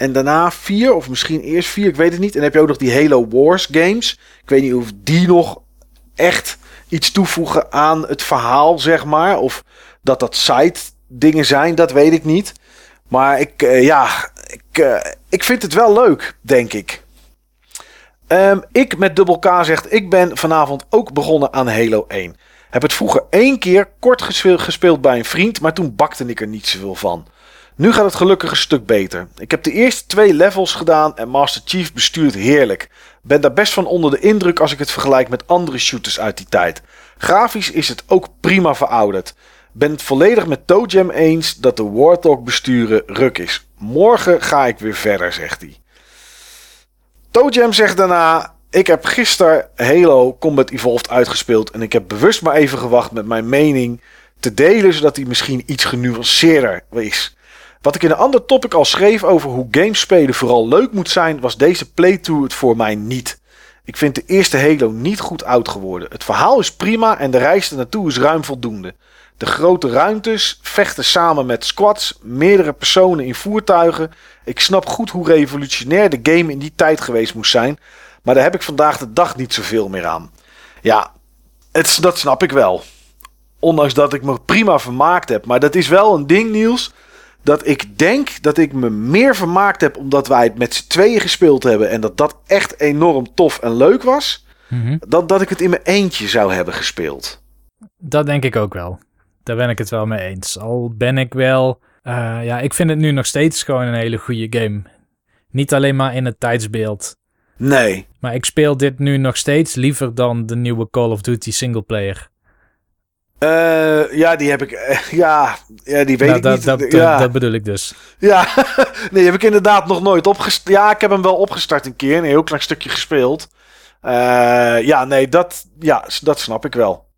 En daarna vier, of misschien eerst vier, ik weet het niet. En heb je ook nog die Halo Wars games. Ik weet niet of die nog echt iets toevoegen aan het verhaal, zeg maar. Of dat dat side dingen zijn, dat weet ik niet. Maar ik, uh, ja, ik, uh, ik vind het wel leuk, denk ik. Um, ik met dubbel K zegt, ik ben vanavond ook begonnen aan Halo 1. Heb het vroeger één keer kort gespeeld bij een vriend, maar toen bakte ik er niet zoveel van. Nu gaat het gelukkig een stuk beter. Ik heb de eerste twee levels gedaan en Master Chief bestuurt heerlijk. Ben daar best van onder de indruk als ik het vergelijk met andere shooters uit die tijd. Grafisch is het ook prima verouderd. Ben het volledig met ToeJam eens dat de Warthog besturen ruk is. Morgen ga ik weer verder, zegt hij. ToeJam zegt daarna... Ik heb gisteren Halo Combat Evolved uitgespeeld... en ik heb bewust maar even gewacht met mijn mening te delen... zodat hij misschien iets genuanceerder is. Wat ik in een ander topic al schreef over hoe games spelen vooral leuk moet zijn... was deze playthrough het voor mij niet... Ik vind de eerste Halo niet goed oud geworden. Het verhaal is prima en de reis ernaartoe is ruim voldoende. De grote ruimtes, vechten samen met squads, meerdere personen in voertuigen. Ik snap goed hoe revolutionair de game in die tijd geweest moest zijn. Maar daar heb ik vandaag de dag niet zoveel meer aan. Ja, het, dat snap ik wel. Ondanks dat ik me prima vermaakt heb. Maar dat is wel een ding, Niels. Dat ik denk dat ik me meer vermaakt heb omdat wij het met z'n tweeën gespeeld hebben. En dat dat echt enorm tof en leuk was. Mhm. dan dat ik het in mijn eentje zou hebben gespeeld. Dat denk ik ook wel. Daar ben ik het wel mee eens. Al ben ik wel... eh, ja, ik vind het nu nog steeds gewoon een hele goede game. Niet alleen maar in het tijdsbeeld. Nee. Maar ik speel dit nu nog steeds liever dan de nieuwe Call of Duty singleplayer. Eh, ja, die heb ik. eh, ja, ja, die weet Nou, ik dat, niet. dat, ja. dat bedoel ik dus. ja. nee, heb ik inderdaad nog nooit opgestart. Ja, ik heb hem wel opgestart een keer. Een heel klein stukje gespeeld. Eh, ja, nee, dat, ja, dat snap ik wel.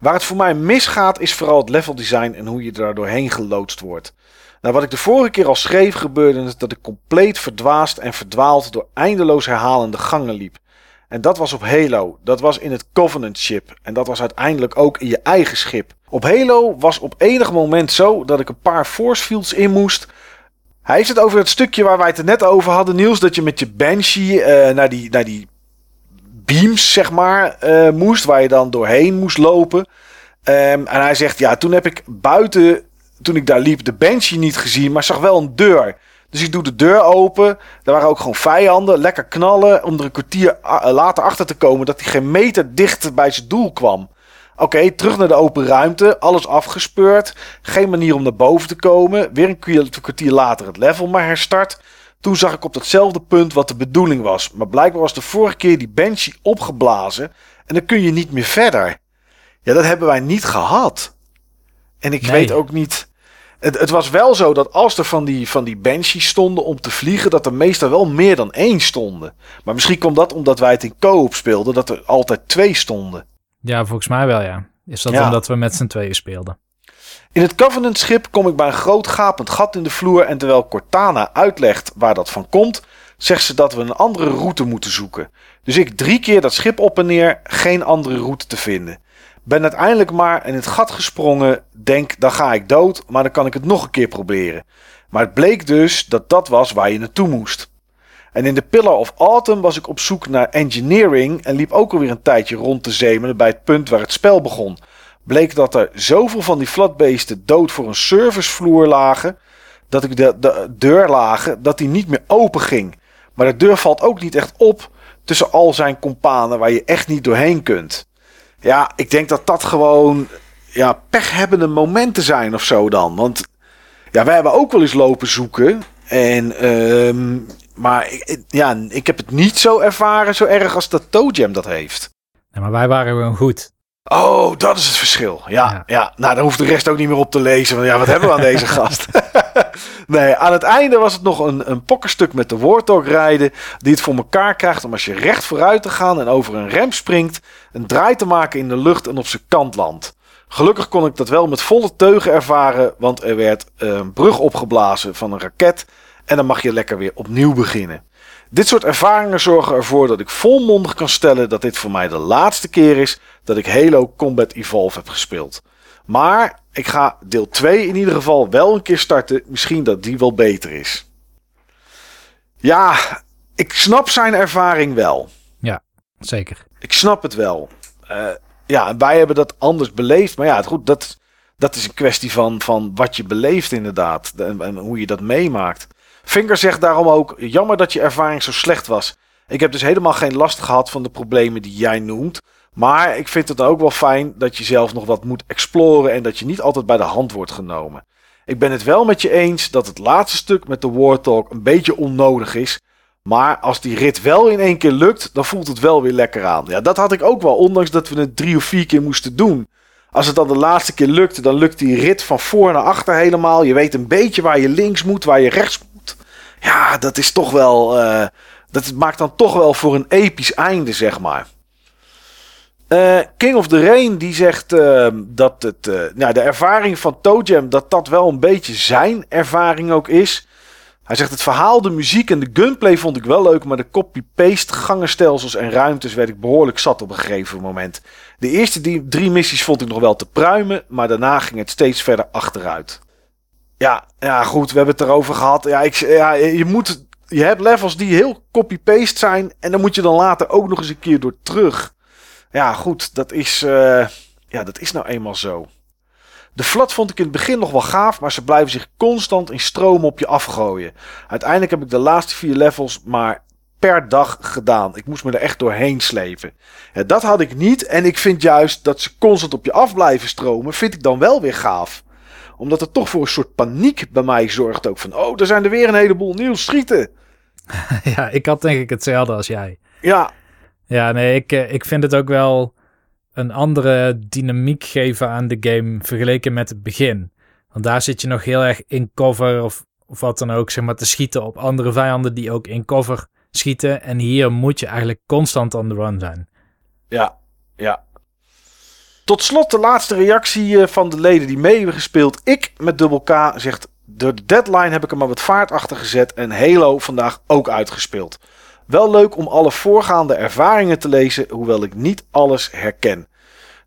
Waar het voor mij misgaat is vooral het level design en hoe je er doorheen geloodst wordt. Nou, wat ik de vorige keer al schreef gebeurde is dat ik compleet verdwaasd en verdwaald door eindeloos herhalende gangen liep. En dat was op Halo. Dat was in het Covenant ship. En dat was uiteindelijk ook in je eigen schip. Op Halo was op enig moment zo dat ik een paar force fields in moest. Hij heeft het over het stukje waar wij het net over hadden, Niels. Dat je met je Banshee eh, naar, die, naar die beams, zeg maar, eh, moest. Waar je dan doorheen moest lopen. Ehm, en hij zegt, ja, toen heb ik buiten, toen ik daar liep, de Banshee niet gezien. Maar zag wel een deur. Dus ik doe de deur open. Daar waren ook gewoon vijanden. Lekker knallen. Om er een kwartier a- later achter te komen dat hij geen meter dichter bij zijn doel kwam. Oké, terug naar de open ruimte. Alles afgespeurd. Geen manier om naar boven te komen. Weer een kwartier- kwartier later het level maar herstart. Toen zag ik op datzelfde punt wat de bedoeling was. Maar blijkbaar was de vorige keer die Banshee opgeblazen. En dan kun je niet meer verder. Ja, dat hebben wij niet gehad. En ik Nee. weet ook niet. Het, het was wel zo dat als er van die, van die Banshees stonden om te vliegen, dat er meestal wel meer dan één stonden. Maar misschien kwam dat omdat wij het in co-op speelden, dat er altijd twee stonden. Ja, volgens mij wel, ja. Is dat Ja. omdat we met z'n tweeën speelden? In het Covenant schip kom ik bij een groot gapend gat in de vloer en terwijl Cortana uitlegt waar dat van komt, zegt ze dat we een andere route moeten zoeken. Dus ik drie keer dat schip op en neer, geen andere route te vinden. Ben uiteindelijk maar in het gat gesprongen, denk dan ga ik dood, maar dan kan ik het nog een keer proberen. Maar het bleek dus dat dat was waar je naartoe moest. En in de Pillar of Autumn was ik op zoek naar engineering en liep ook alweer een tijdje rond te zemelen bij het punt waar het spel begon. Bleek dat er zoveel van die flatbeesten dood voor een servicevloer lagen, dat ik de, de deur lagen, dat die niet meer open ging. Maar de deur valt ook niet echt op tussen al zijn kompanen waar je echt niet doorheen kunt. Ja, ik denk dat dat gewoon ja, pechhebbende momenten zijn of zo dan. Want ja, wij hebben ook wel eens lopen zoeken. En, ehm, maar ik, ja, ik heb het niet zo ervaren zo erg als dat Toe Jam dat heeft. Nee, maar wij waren gewoon goed. Oh, dat is het verschil. Ja, ja. Ja. nou, daar hoeft de rest ook niet meer op te lezen. Want ja, wat hebben we aan deze gast? nee, aan het einde was het nog een, een pokkerstuk met de Warthog rijden. Die het voor elkaar krijgt om als je recht vooruit te gaan en over een rem springt. Een draai te maken in de lucht en op zijn kant landt. Gelukkig kon ik dat wel met volle teugen ervaren. Want er werd eh, een brug opgeblazen van een raket. En dan mag je lekker weer opnieuw beginnen. Dit soort ervaringen zorgen ervoor dat ik volmondig kan stellen dat dit voor mij de laatste keer is dat ik Halo Combat Evolve heb gespeeld. Maar ik ga deel 2 in ieder geval wel een keer starten. Misschien dat die wel beter is. Ja, ik snap zijn ervaring wel. Zeker. Ik snap het wel. Eh, ja, wij hebben dat anders beleefd. Maar ja, goed, dat, dat is een kwestie van, van wat je beleeft inderdaad. En, en hoe je dat meemaakt. Finger zegt daarom ook, jammer dat je ervaring zo slecht was. Ik heb dus helemaal geen last gehad van de problemen die jij noemt. Maar ik vind het ook wel fijn dat je zelf nog wat moet exploren en dat je niet altijd bij de hand wordt genomen. Ik ben het wel met je eens dat het laatste stuk met de Warthog een beetje onnodig is. Maar als die rit wel in één keer lukt, dan voelt het wel weer lekker aan. Ja, dat had ik ook wel, ondanks dat we het drie of vier keer moesten doen. Als het dan de laatste keer lukte, dan lukt die rit van voor naar achter helemaal. Je weet een beetje waar je links moet, waar je rechts moet. Ja, dat is toch wel. eh, dat maakt dan toch wel voor een episch einde, zeg maar. Eh, King of the Rain die zegt eh, dat het, nou, de ervaring van Toe dat dat wel een beetje zijn ervaring ook is. Hij zegt het verhaal, de muziek en de gunplay vond ik wel leuk, maar de copy-paste gangenstelsels en ruimtes werd ik behoorlijk zat op een gegeven moment. De eerste drie missies vond ik nog wel te pruimen, maar daarna ging het steeds verder achteruit. Ja, ja goed, we hebben het erover gehad. Ja, ik, ja, je, moet, je hebt levels die heel copy-paste zijn en dan moet je dan later ook nog eens een keer door terug. Ja, goed, dat is, eh, ja, dat is nou eenmaal zo. De flat vond ik in het begin nog wel gaaf, maar ze blijven zich constant in stroom op je afgooien. Uiteindelijk heb ik de laatste vier levels maar per dag gedaan. Ik moest me er echt doorheen slepen. Dat had ik niet. En ik vind juist dat ze constant op je af blijven stromen, vind ik dan wel weer gaaf. Omdat het toch voor een soort paniek bij mij zorgt ook. Van, oh, er zijn er weer een heleboel nieuw schieten. ja, ik had denk ik hetzelfde als jij. Ja. Ja, nee, ik, eh, ik vind het ook wel een andere dynamiek geven aan de game vergeleken met het begin. Want daar zit je nog heel erg in cover of, of wat dan ook, zeg maar, te schieten op andere vijanden die ook in cover schieten. En hier moet je eigenlijk constant on the run zijn. Ja, ja. Tot slot de laatste reactie eh, van de leden die mee hebben gespeeld. Ik met dubbel K zegt, de deadline heb ik er maar wat vaart achter gezet en Halo vandaag ook uitgespeeld. Wel leuk om alle voorgaande ervaringen te lezen, hoewel ik niet alles herken.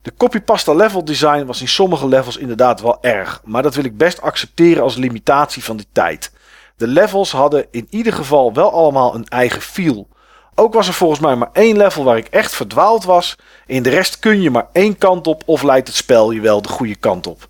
De copypasta level design was in sommige levels inderdaad wel erg, maar dat wil ik best accepteren als limitatie van die tijd. De levels hadden in ieder geval wel allemaal een eigen feel. Ook was er volgens mij maar één level waar ik echt verdwaald was. In de rest kun je maar één kant op of leidt het spel je wel de goede kant op.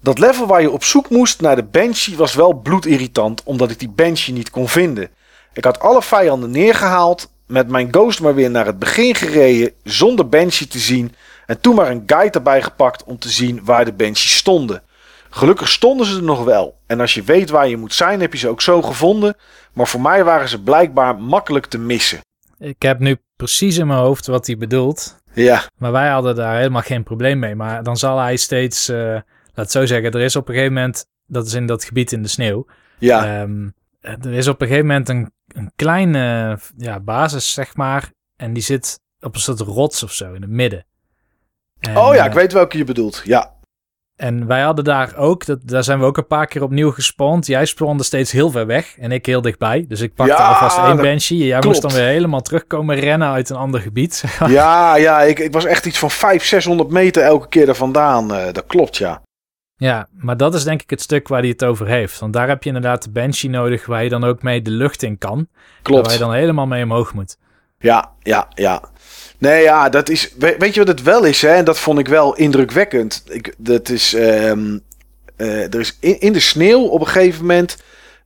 Dat level waar je op zoek moest naar de Banshee was wel bloedirritant omdat ik die Banshee niet kon vinden. Ik had alle vijanden neergehaald, met mijn Ghost maar weer naar het begin gereden zonder Banshee te zien en toen maar een guide erbij gepakt om te zien waar de Banshee stonden. Gelukkig stonden ze er nog wel en als je weet waar je moet zijn heb je ze ook zo gevonden, maar voor mij waren ze blijkbaar makkelijk te missen. Ik heb nu precies in mijn hoofd wat hij bedoelt. Ja. Maar wij hadden daar helemaal geen probleem mee. Maar dan zal hij steeds, uh, laat zo zeggen, er is op een gegeven moment, dat is in dat gebied in de sneeuw. Ja. Um, er is op een gegeven moment een, een kleine ja, basis, zeg maar. En die zit op een soort rots of zo in het midden. En, oh ja, ik weet welke je bedoelt. Ja. En wij hadden daar ook, dat, daar zijn we ook een paar keer opnieuw gespawned. Jij spawnde steeds heel ver weg en ik heel dichtbij. Dus ik pakte alvast één banshee. Jij moest dan weer helemaal terugkomen rennen uit een ander gebied. ja, ja ik, ik was echt iets van 500, 600 meter elke keer er vandaan. Uh, dat klopt, ja. Ja, maar dat is denk ik het stuk waar hij het over heeft. Want daar heb je inderdaad de banshee nodig waar je dan ook mee de lucht in kan. Klopt. Waar je dan helemaal mee omhoog moet. Ja, ja, ja. Nee, ja, dat is. Weet je wat het wel is, hè? En dat vond ik wel indrukwekkend. Ik, dat is. Um, uh, er is in, de sneeuw op een gegeven moment.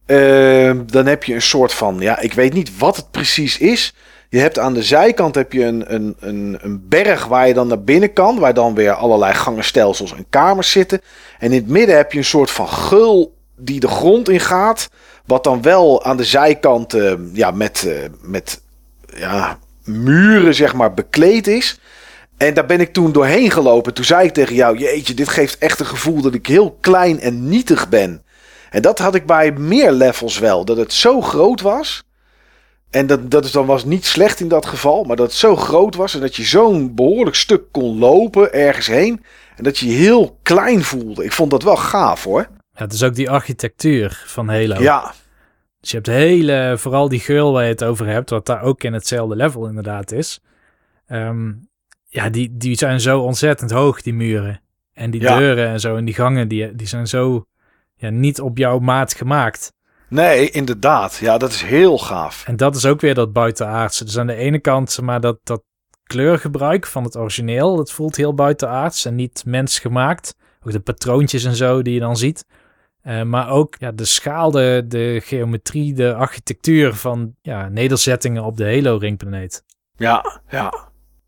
Uh, dan heb je een soort van. Ja, ik weet niet wat het precies is. Je hebt aan de zijkant heb je een, een, een, een berg waar je dan naar binnen kan. Waar dan weer allerlei gangenstelsels en kamers zitten. En in het midden heb je een soort van gul die de grond in gaat. Wat dan wel aan de zijkant uh, ja, met, uh, met ja, muren zeg maar bekleed is. En daar ben ik toen doorheen gelopen. Toen zei ik tegen jou: Jeetje, dit geeft echt een gevoel dat ik heel klein en nietig ben. En dat had ik bij meer levels wel. Dat het zo groot was. En dat, dat is dan was niet slecht in dat geval. Maar dat het zo groot was. En dat je zo'n behoorlijk stuk kon lopen ergens heen. En dat je je heel klein voelde. Ik vond dat wel gaaf hoor. Ja, het is ook die architectuur van Halo. Ja, dus je hebt hele, vooral die geul waar je het over hebt, wat daar ook in hetzelfde level inderdaad is. Um, ja, die, die zijn zo ontzettend hoog, die muren. En die deuren en zo en die gangen, die, die zijn zo ja, niet op jouw maat gemaakt. Nee, inderdaad. Ja, dat is heel gaaf. En dat is ook weer dat buitenaardse. Dus aan de ene kant, maar dat, dat kleurgebruik van het origineel, dat voelt heel buitenaards en niet mensgemaakt. Ook de patroontjes en zo die je dan ziet. Uh, maar ook ja, de schaal, de, geometrie, de architectuur van ja, nederzettingen op de Halo-ringplaneet. Ja, ja.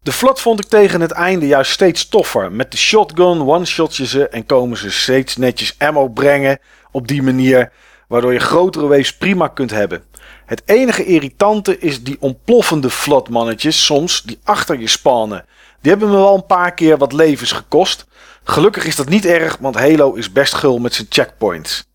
De vlot vond ik tegen het einde juist steeds toffer. Met de shotgun one-shot je ze en komen ze steeds netjes ammo brengen op die manier. Waardoor je grotere waves prima kunt hebben. Het enige irritante is die ontploffende vlotmannetjes soms die achter je spannen. Die hebben me wel een paar keer wat levens gekost. Gelukkig is dat niet erg, want Halo is best gul met zijn checkpoints.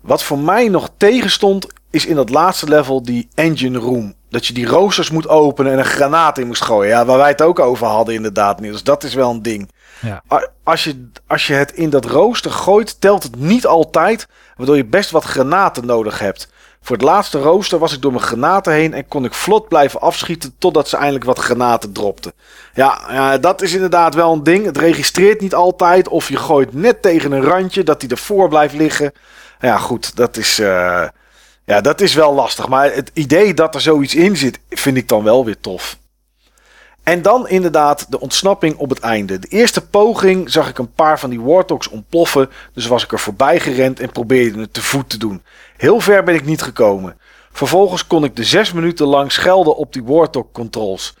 Wat voor mij nog tegenstond, is in dat laatste level die engine room. Dat je die roosters moet openen en een granaat in moest gooien. Ja, waar wij het ook over hadden inderdaad, Niels. Dat is wel een ding. Ja. Als, je, als je het in dat rooster gooit, telt het niet altijd. Waardoor je best wat granaten nodig hebt. Voor het laatste rooster was ik door mijn granaten heen en kon ik vlot blijven afschieten totdat ze eindelijk wat granaten dropten. Ja, ja, dat is inderdaad wel een ding. Het registreert niet altijd of je gooit net tegen een randje dat hij ervoor blijft liggen. Ja, goed, dat is, uh, ja, dat is wel lastig. Maar het idee dat er zoiets in zit, vind ik dan wel weer tof. En dan inderdaad de ontsnapping op het einde. De eerste poging zag ik een paar van die Warthogs ontploffen. Dus was ik er voorbij gerend en probeerde het te voet te doen. Heel ver ben ik niet gekomen. Vervolgens kon ik de zes minuten lang schelden op die Warthog controls.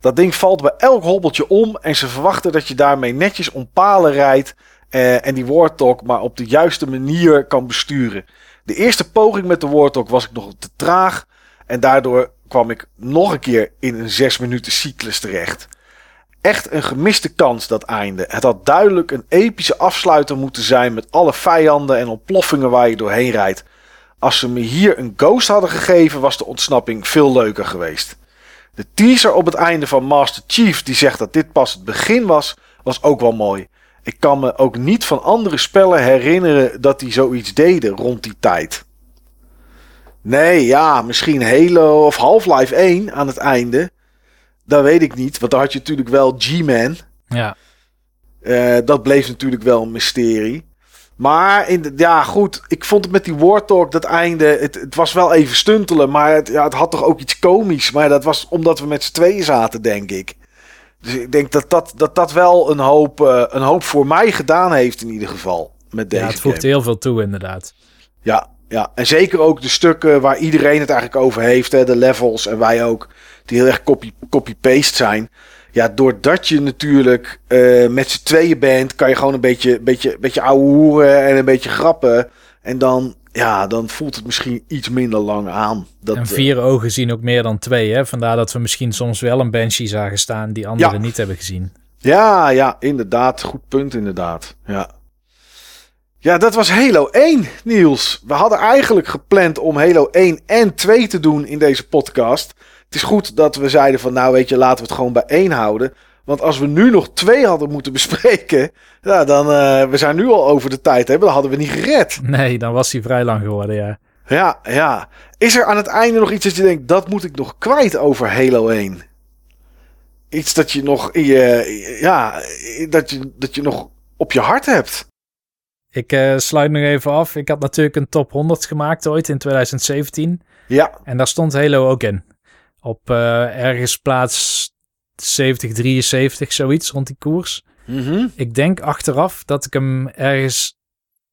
Dat ding valt bij elk hobbeltje om en ze verwachten dat je daarmee netjes om palen rijdt eh, en die Warthog maar op de juiste manier kan besturen. De eerste poging met de Warthog was ik nog te traag en daardoor kwam ik nog een keer in een zes minuten cyclus terecht. Echt een gemiste kans dat einde. Het had duidelijk een epische afsluiter moeten zijn met alle vijanden en ontploffingen waar je doorheen rijdt. Als ze me hier een ghost hadden gegeven, was de ontsnapping veel leuker geweest. De teaser op het einde van Master Chief, die zegt dat dit pas het begin was, was ook wel mooi. Ik kan me ook niet van andere spellen herinneren dat die zoiets deden rond die tijd. Nee, ja, misschien Halo of Half-Life 1 aan het einde. Dat weet ik niet, want dan had je natuurlijk wel G-Man. Ja. Uh, dat bleef natuurlijk wel een mysterie. Maar in de, ja, goed. Ik vond het met die War dat einde. Het, het was wel even stuntelen. Maar het, ja, het had toch ook iets komisch. Maar dat was omdat we met z'n tweeën zaten, denk ik. Dus ik denk dat dat, dat, dat wel een hoop, uh, een hoop voor mij gedaan heeft, in ieder geval. Met deze ja, het voegt heel veel toe, inderdaad. Ja, ja, en zeker ook de stukken waar iedereen het eigenlijk over heeft. Hè, de levels en wij ook. Die heel erg copy-paste copy zijn. Ja, doordat je natuurlijk uh, met z'n tweeën bent, kan je gewoon een beetje, beetje, beetje ouwehoeren en een beetje grappen. En dan, ja, dan voelt het misschien iets minder lang aan. Dat, en vier ogen zien ook meer dan twee, hè? Vandaar dat we misschien soms wel een Banshee zagen staan die anderen niet hebben gezien. Ja, ja, inderdaad. Goed punt, inderdaad. Ja. Ja, dat was Halo 1, Niels. We hadden eigenlijk gepland om Halo 1 en 2 te doen in deze podcast. Het is goed dat we zeiden van nou weet je, laten we het gewoon bij één houden. Want als we nu nog twee hadden moeten bespreken, ja, dan uh, we zijn nu al over de tijd hebben, dan hadden we niet gered. Nee, dan was hij vrij lang geworden, ja. Ja, ja. Is er aan het einde nog iets dat je denkt, dat moet ik nog kwijt over Halo 1? Iets dat je nog in je, ja, dat je, dat je nog op je hart hebt. Ik uh, sluit nog even af. Ik had natuurlijk een top 100 gemaakt ooit in 2017. Ja. En daar stond Halo ook in. Op uh, ergens plaats 70, 73, zoiets rond die koers. Mm -hmm. Ik denk achteraf dat ik hem ergens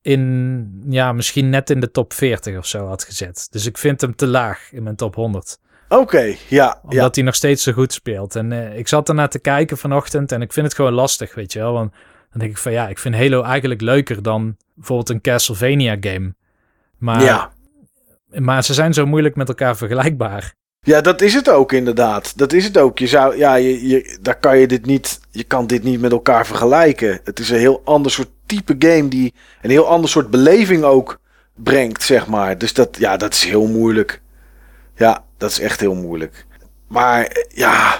in, ja, misschien net in de top 40 of zo had gezet. Dus ik vind hem te laag in mijn top 100. Oké, okay, ja. Omdat ja. hij nog steeds zo goed speelt. En uh, ik zat ernaar te kijken vanochtend en ik vind het gewoon lastig, weet je wel. Want dan denk ik van ja, ik vind Halo eigenlijk leuker dan bijvoorbeeld een Castlevania game. Maar, ja. maar ze zijn zo moeilijk met elkaar vergelijkbaar. Ja, dat is het ook inderdaad. Dat is het ook. Je zou, ja, je, daar kan je dit niet, je kan dit niet met elkaar vergelijken. Het is een heel ander soort type game die een heel ander soort beleving ook brengt, zeg maar. Dus dat, ja, dat is heel moeilijk. Ja, dat is echt heel moeilijk. Maar ja,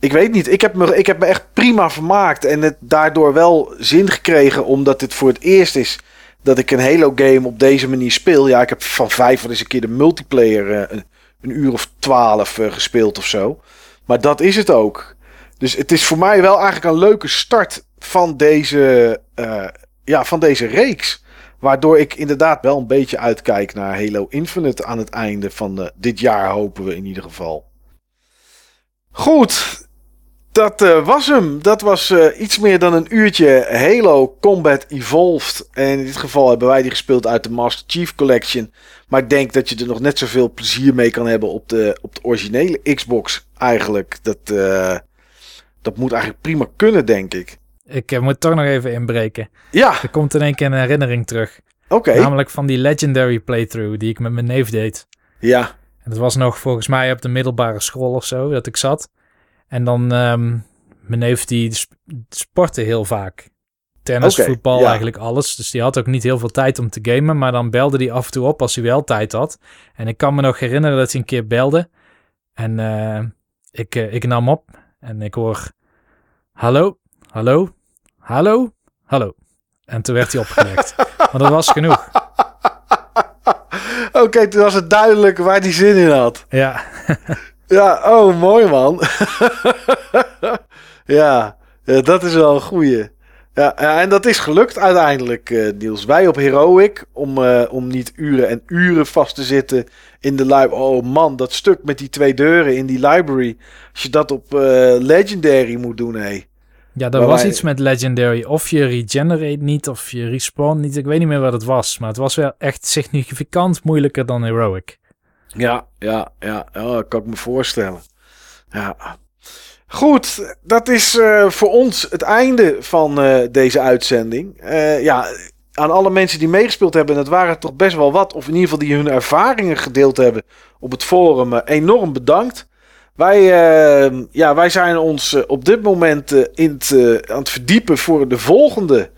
ik weet niet. Ik heb, me, ik heb me echt prima vermaakt. En het daardoor wel zin gekregen. Omdat dit voor het eerst is dat ik een Halo game op deze manier speel. Ja, ik heb van vijf eens een keer de multiplayer uh, een, uur of twaalf uh, gespeeld of zo. Maar dat is het ook. Dus het is voor mij wel eigenlijk een leuke start van deze, uh, ja, van deze reeks. Waardoor ik inderdaad wel een beetje uitkijk naar Halo Infinite aan het einde van dit jaar, hopen we in ieder geval. Goed, dat uh, was hem. Dat was uh, iets meer dan een uurtje Halo Combat Evolved. En in dit geval hebben wij die gespeeld uit de Master Chief Collection. Maar ik denk dat je er nog net zoveel plezier mee kan hebben op de, op de originele Xbox. Eigenlijk. Dat, uh, dat moet eigenlijk prima kunnen, denk ik. Ik moet toch nog even inbreken. Ja. Er komt in één keer een herinnering terug. Oké. Okay. Namelijk van die Legendary playthrough die ik met mijn neef deed. Ja. En dat was nog volgens mij op de middelbare school of zo dat ik zat. En dan, um, mijn neef die sportte heel vaak. Tennis, okay, voetbal, ja. eigenlijk alles. Dus die had ook niet heel veel tijd om te gamen. Maar dan belde hij af en toe op als hij wel tijd had. En ik kan me nog herinneren dat hij een keer belde. En uh, ik, uh, ik nam op. En ik hoor... Hallo, hallo, hallo, hallo. En toen werd hij opgelegd. Want dat was genoeg. Oké, okay, toen was het duidelijk waar hij zin in had. Ja. Ja, oh, mooi man. ja, dat is wel een goeie. Ja, en dat is gelukt uiteindelijk, uh, Niels. Wij op Heroic, om, uh, om niet uren en uren vast te zitten in de library. Oh man, dat stuk met die twee deuren in die library. Als je dat op uh, Legendary moet doen, hé. Ja, er was wij... iets met Legendary. Of je regenerate niet, of je respawn niet. Ik weet niet meer wat het was. Maar het was wel echt significant moeilijker dan Heroic. Ja, ja, ja. Kan ik me voorstellen. Ja. Goed, dat is uh, voor ons het einde van uh, deze uitzending. Uh, ja, aan alle mensen die meegespeeld hebben, het waren toch best wel wat, of in ieder geval die hun ervaringen gedeeld hebben op het forum, enorm bedankt. Wij, ja, wij zijn ons op dit moment in aan het verdiepen voor de volgende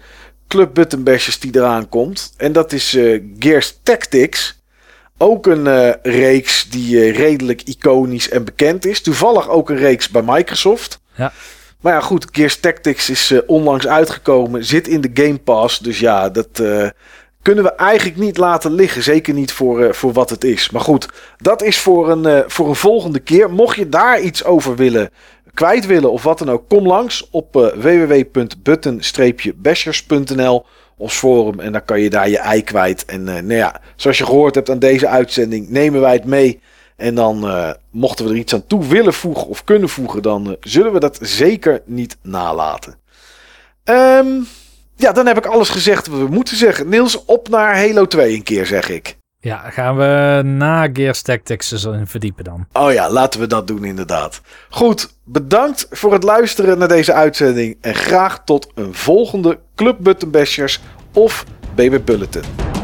Club Buttonbashers die eraan komt. En dat is Gears Tactics. Ook een uh, reeks die uh, redelijk iconisch en bekend is. Toevallig ook een reeks bij Microsoft. Ja. Maar ja, goed, Gears Tactics is uh, onlangs uitgekomen. Zit in de Game Pass. Dus ja, dat kunnen we eigenlijk niet laten liggen. Zeker niet voor, voor wat het is. Maar goed, dat is voor een, voor een volgende keer. Mocht je daar iets over willen, kwijt willen of wat dan ook, kom langs op www.button-bashers.nl ons forum. En dan kan je daar je ei kwijt. En uh, nou ja, zoals je gehoord hebt aan deze uitzending, nemen wij het mee. En dan, uh, mochten we er iets aan toe willen voegen of kunnen voegen, dan uh, zullen we dat zeker niet nalaten. Um, ja, dan heb ik alles gezegd wat we moeten zeggen. Niels, op naar Halo 2 een keer, zeg ik. Ja, gaan we na Gears Tactics in verdiepen dan. Oh ja, laten we dat doen inderdaad. Goed, bedankt voor het luisteren naar deze uitzending. En graag tot een volgende Club Button Bashers of BB Bulletin.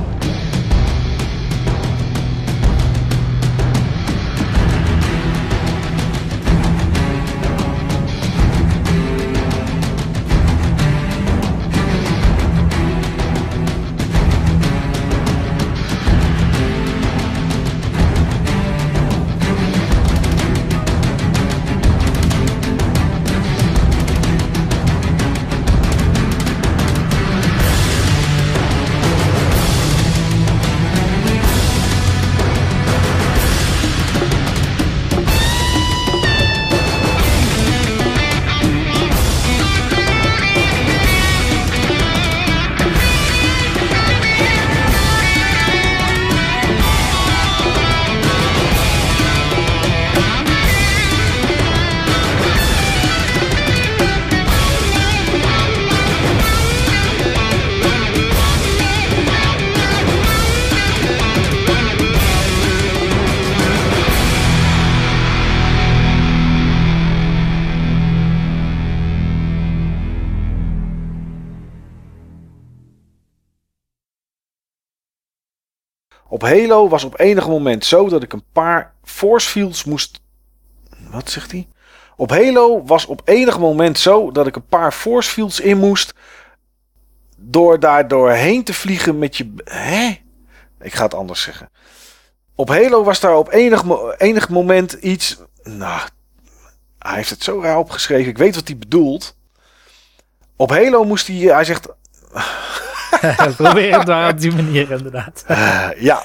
Halo was op enig moment zo dat ik een paar force fields moest. Wat zegt hij? Op Halo was op enig moment zo dat ik een paar force fields in moest. Door daar doorheen te vliegen met je. Hè? Ik ga het anders zeggen. Op Halo was daar op enig, enig moment iets. Nou, hij heeft het zo raar opgeschreven. Ik weet wat hij bedoelt. Op Halo moest hij. Hij zegt. Probeer het daar op die manier inderdaad. Ja.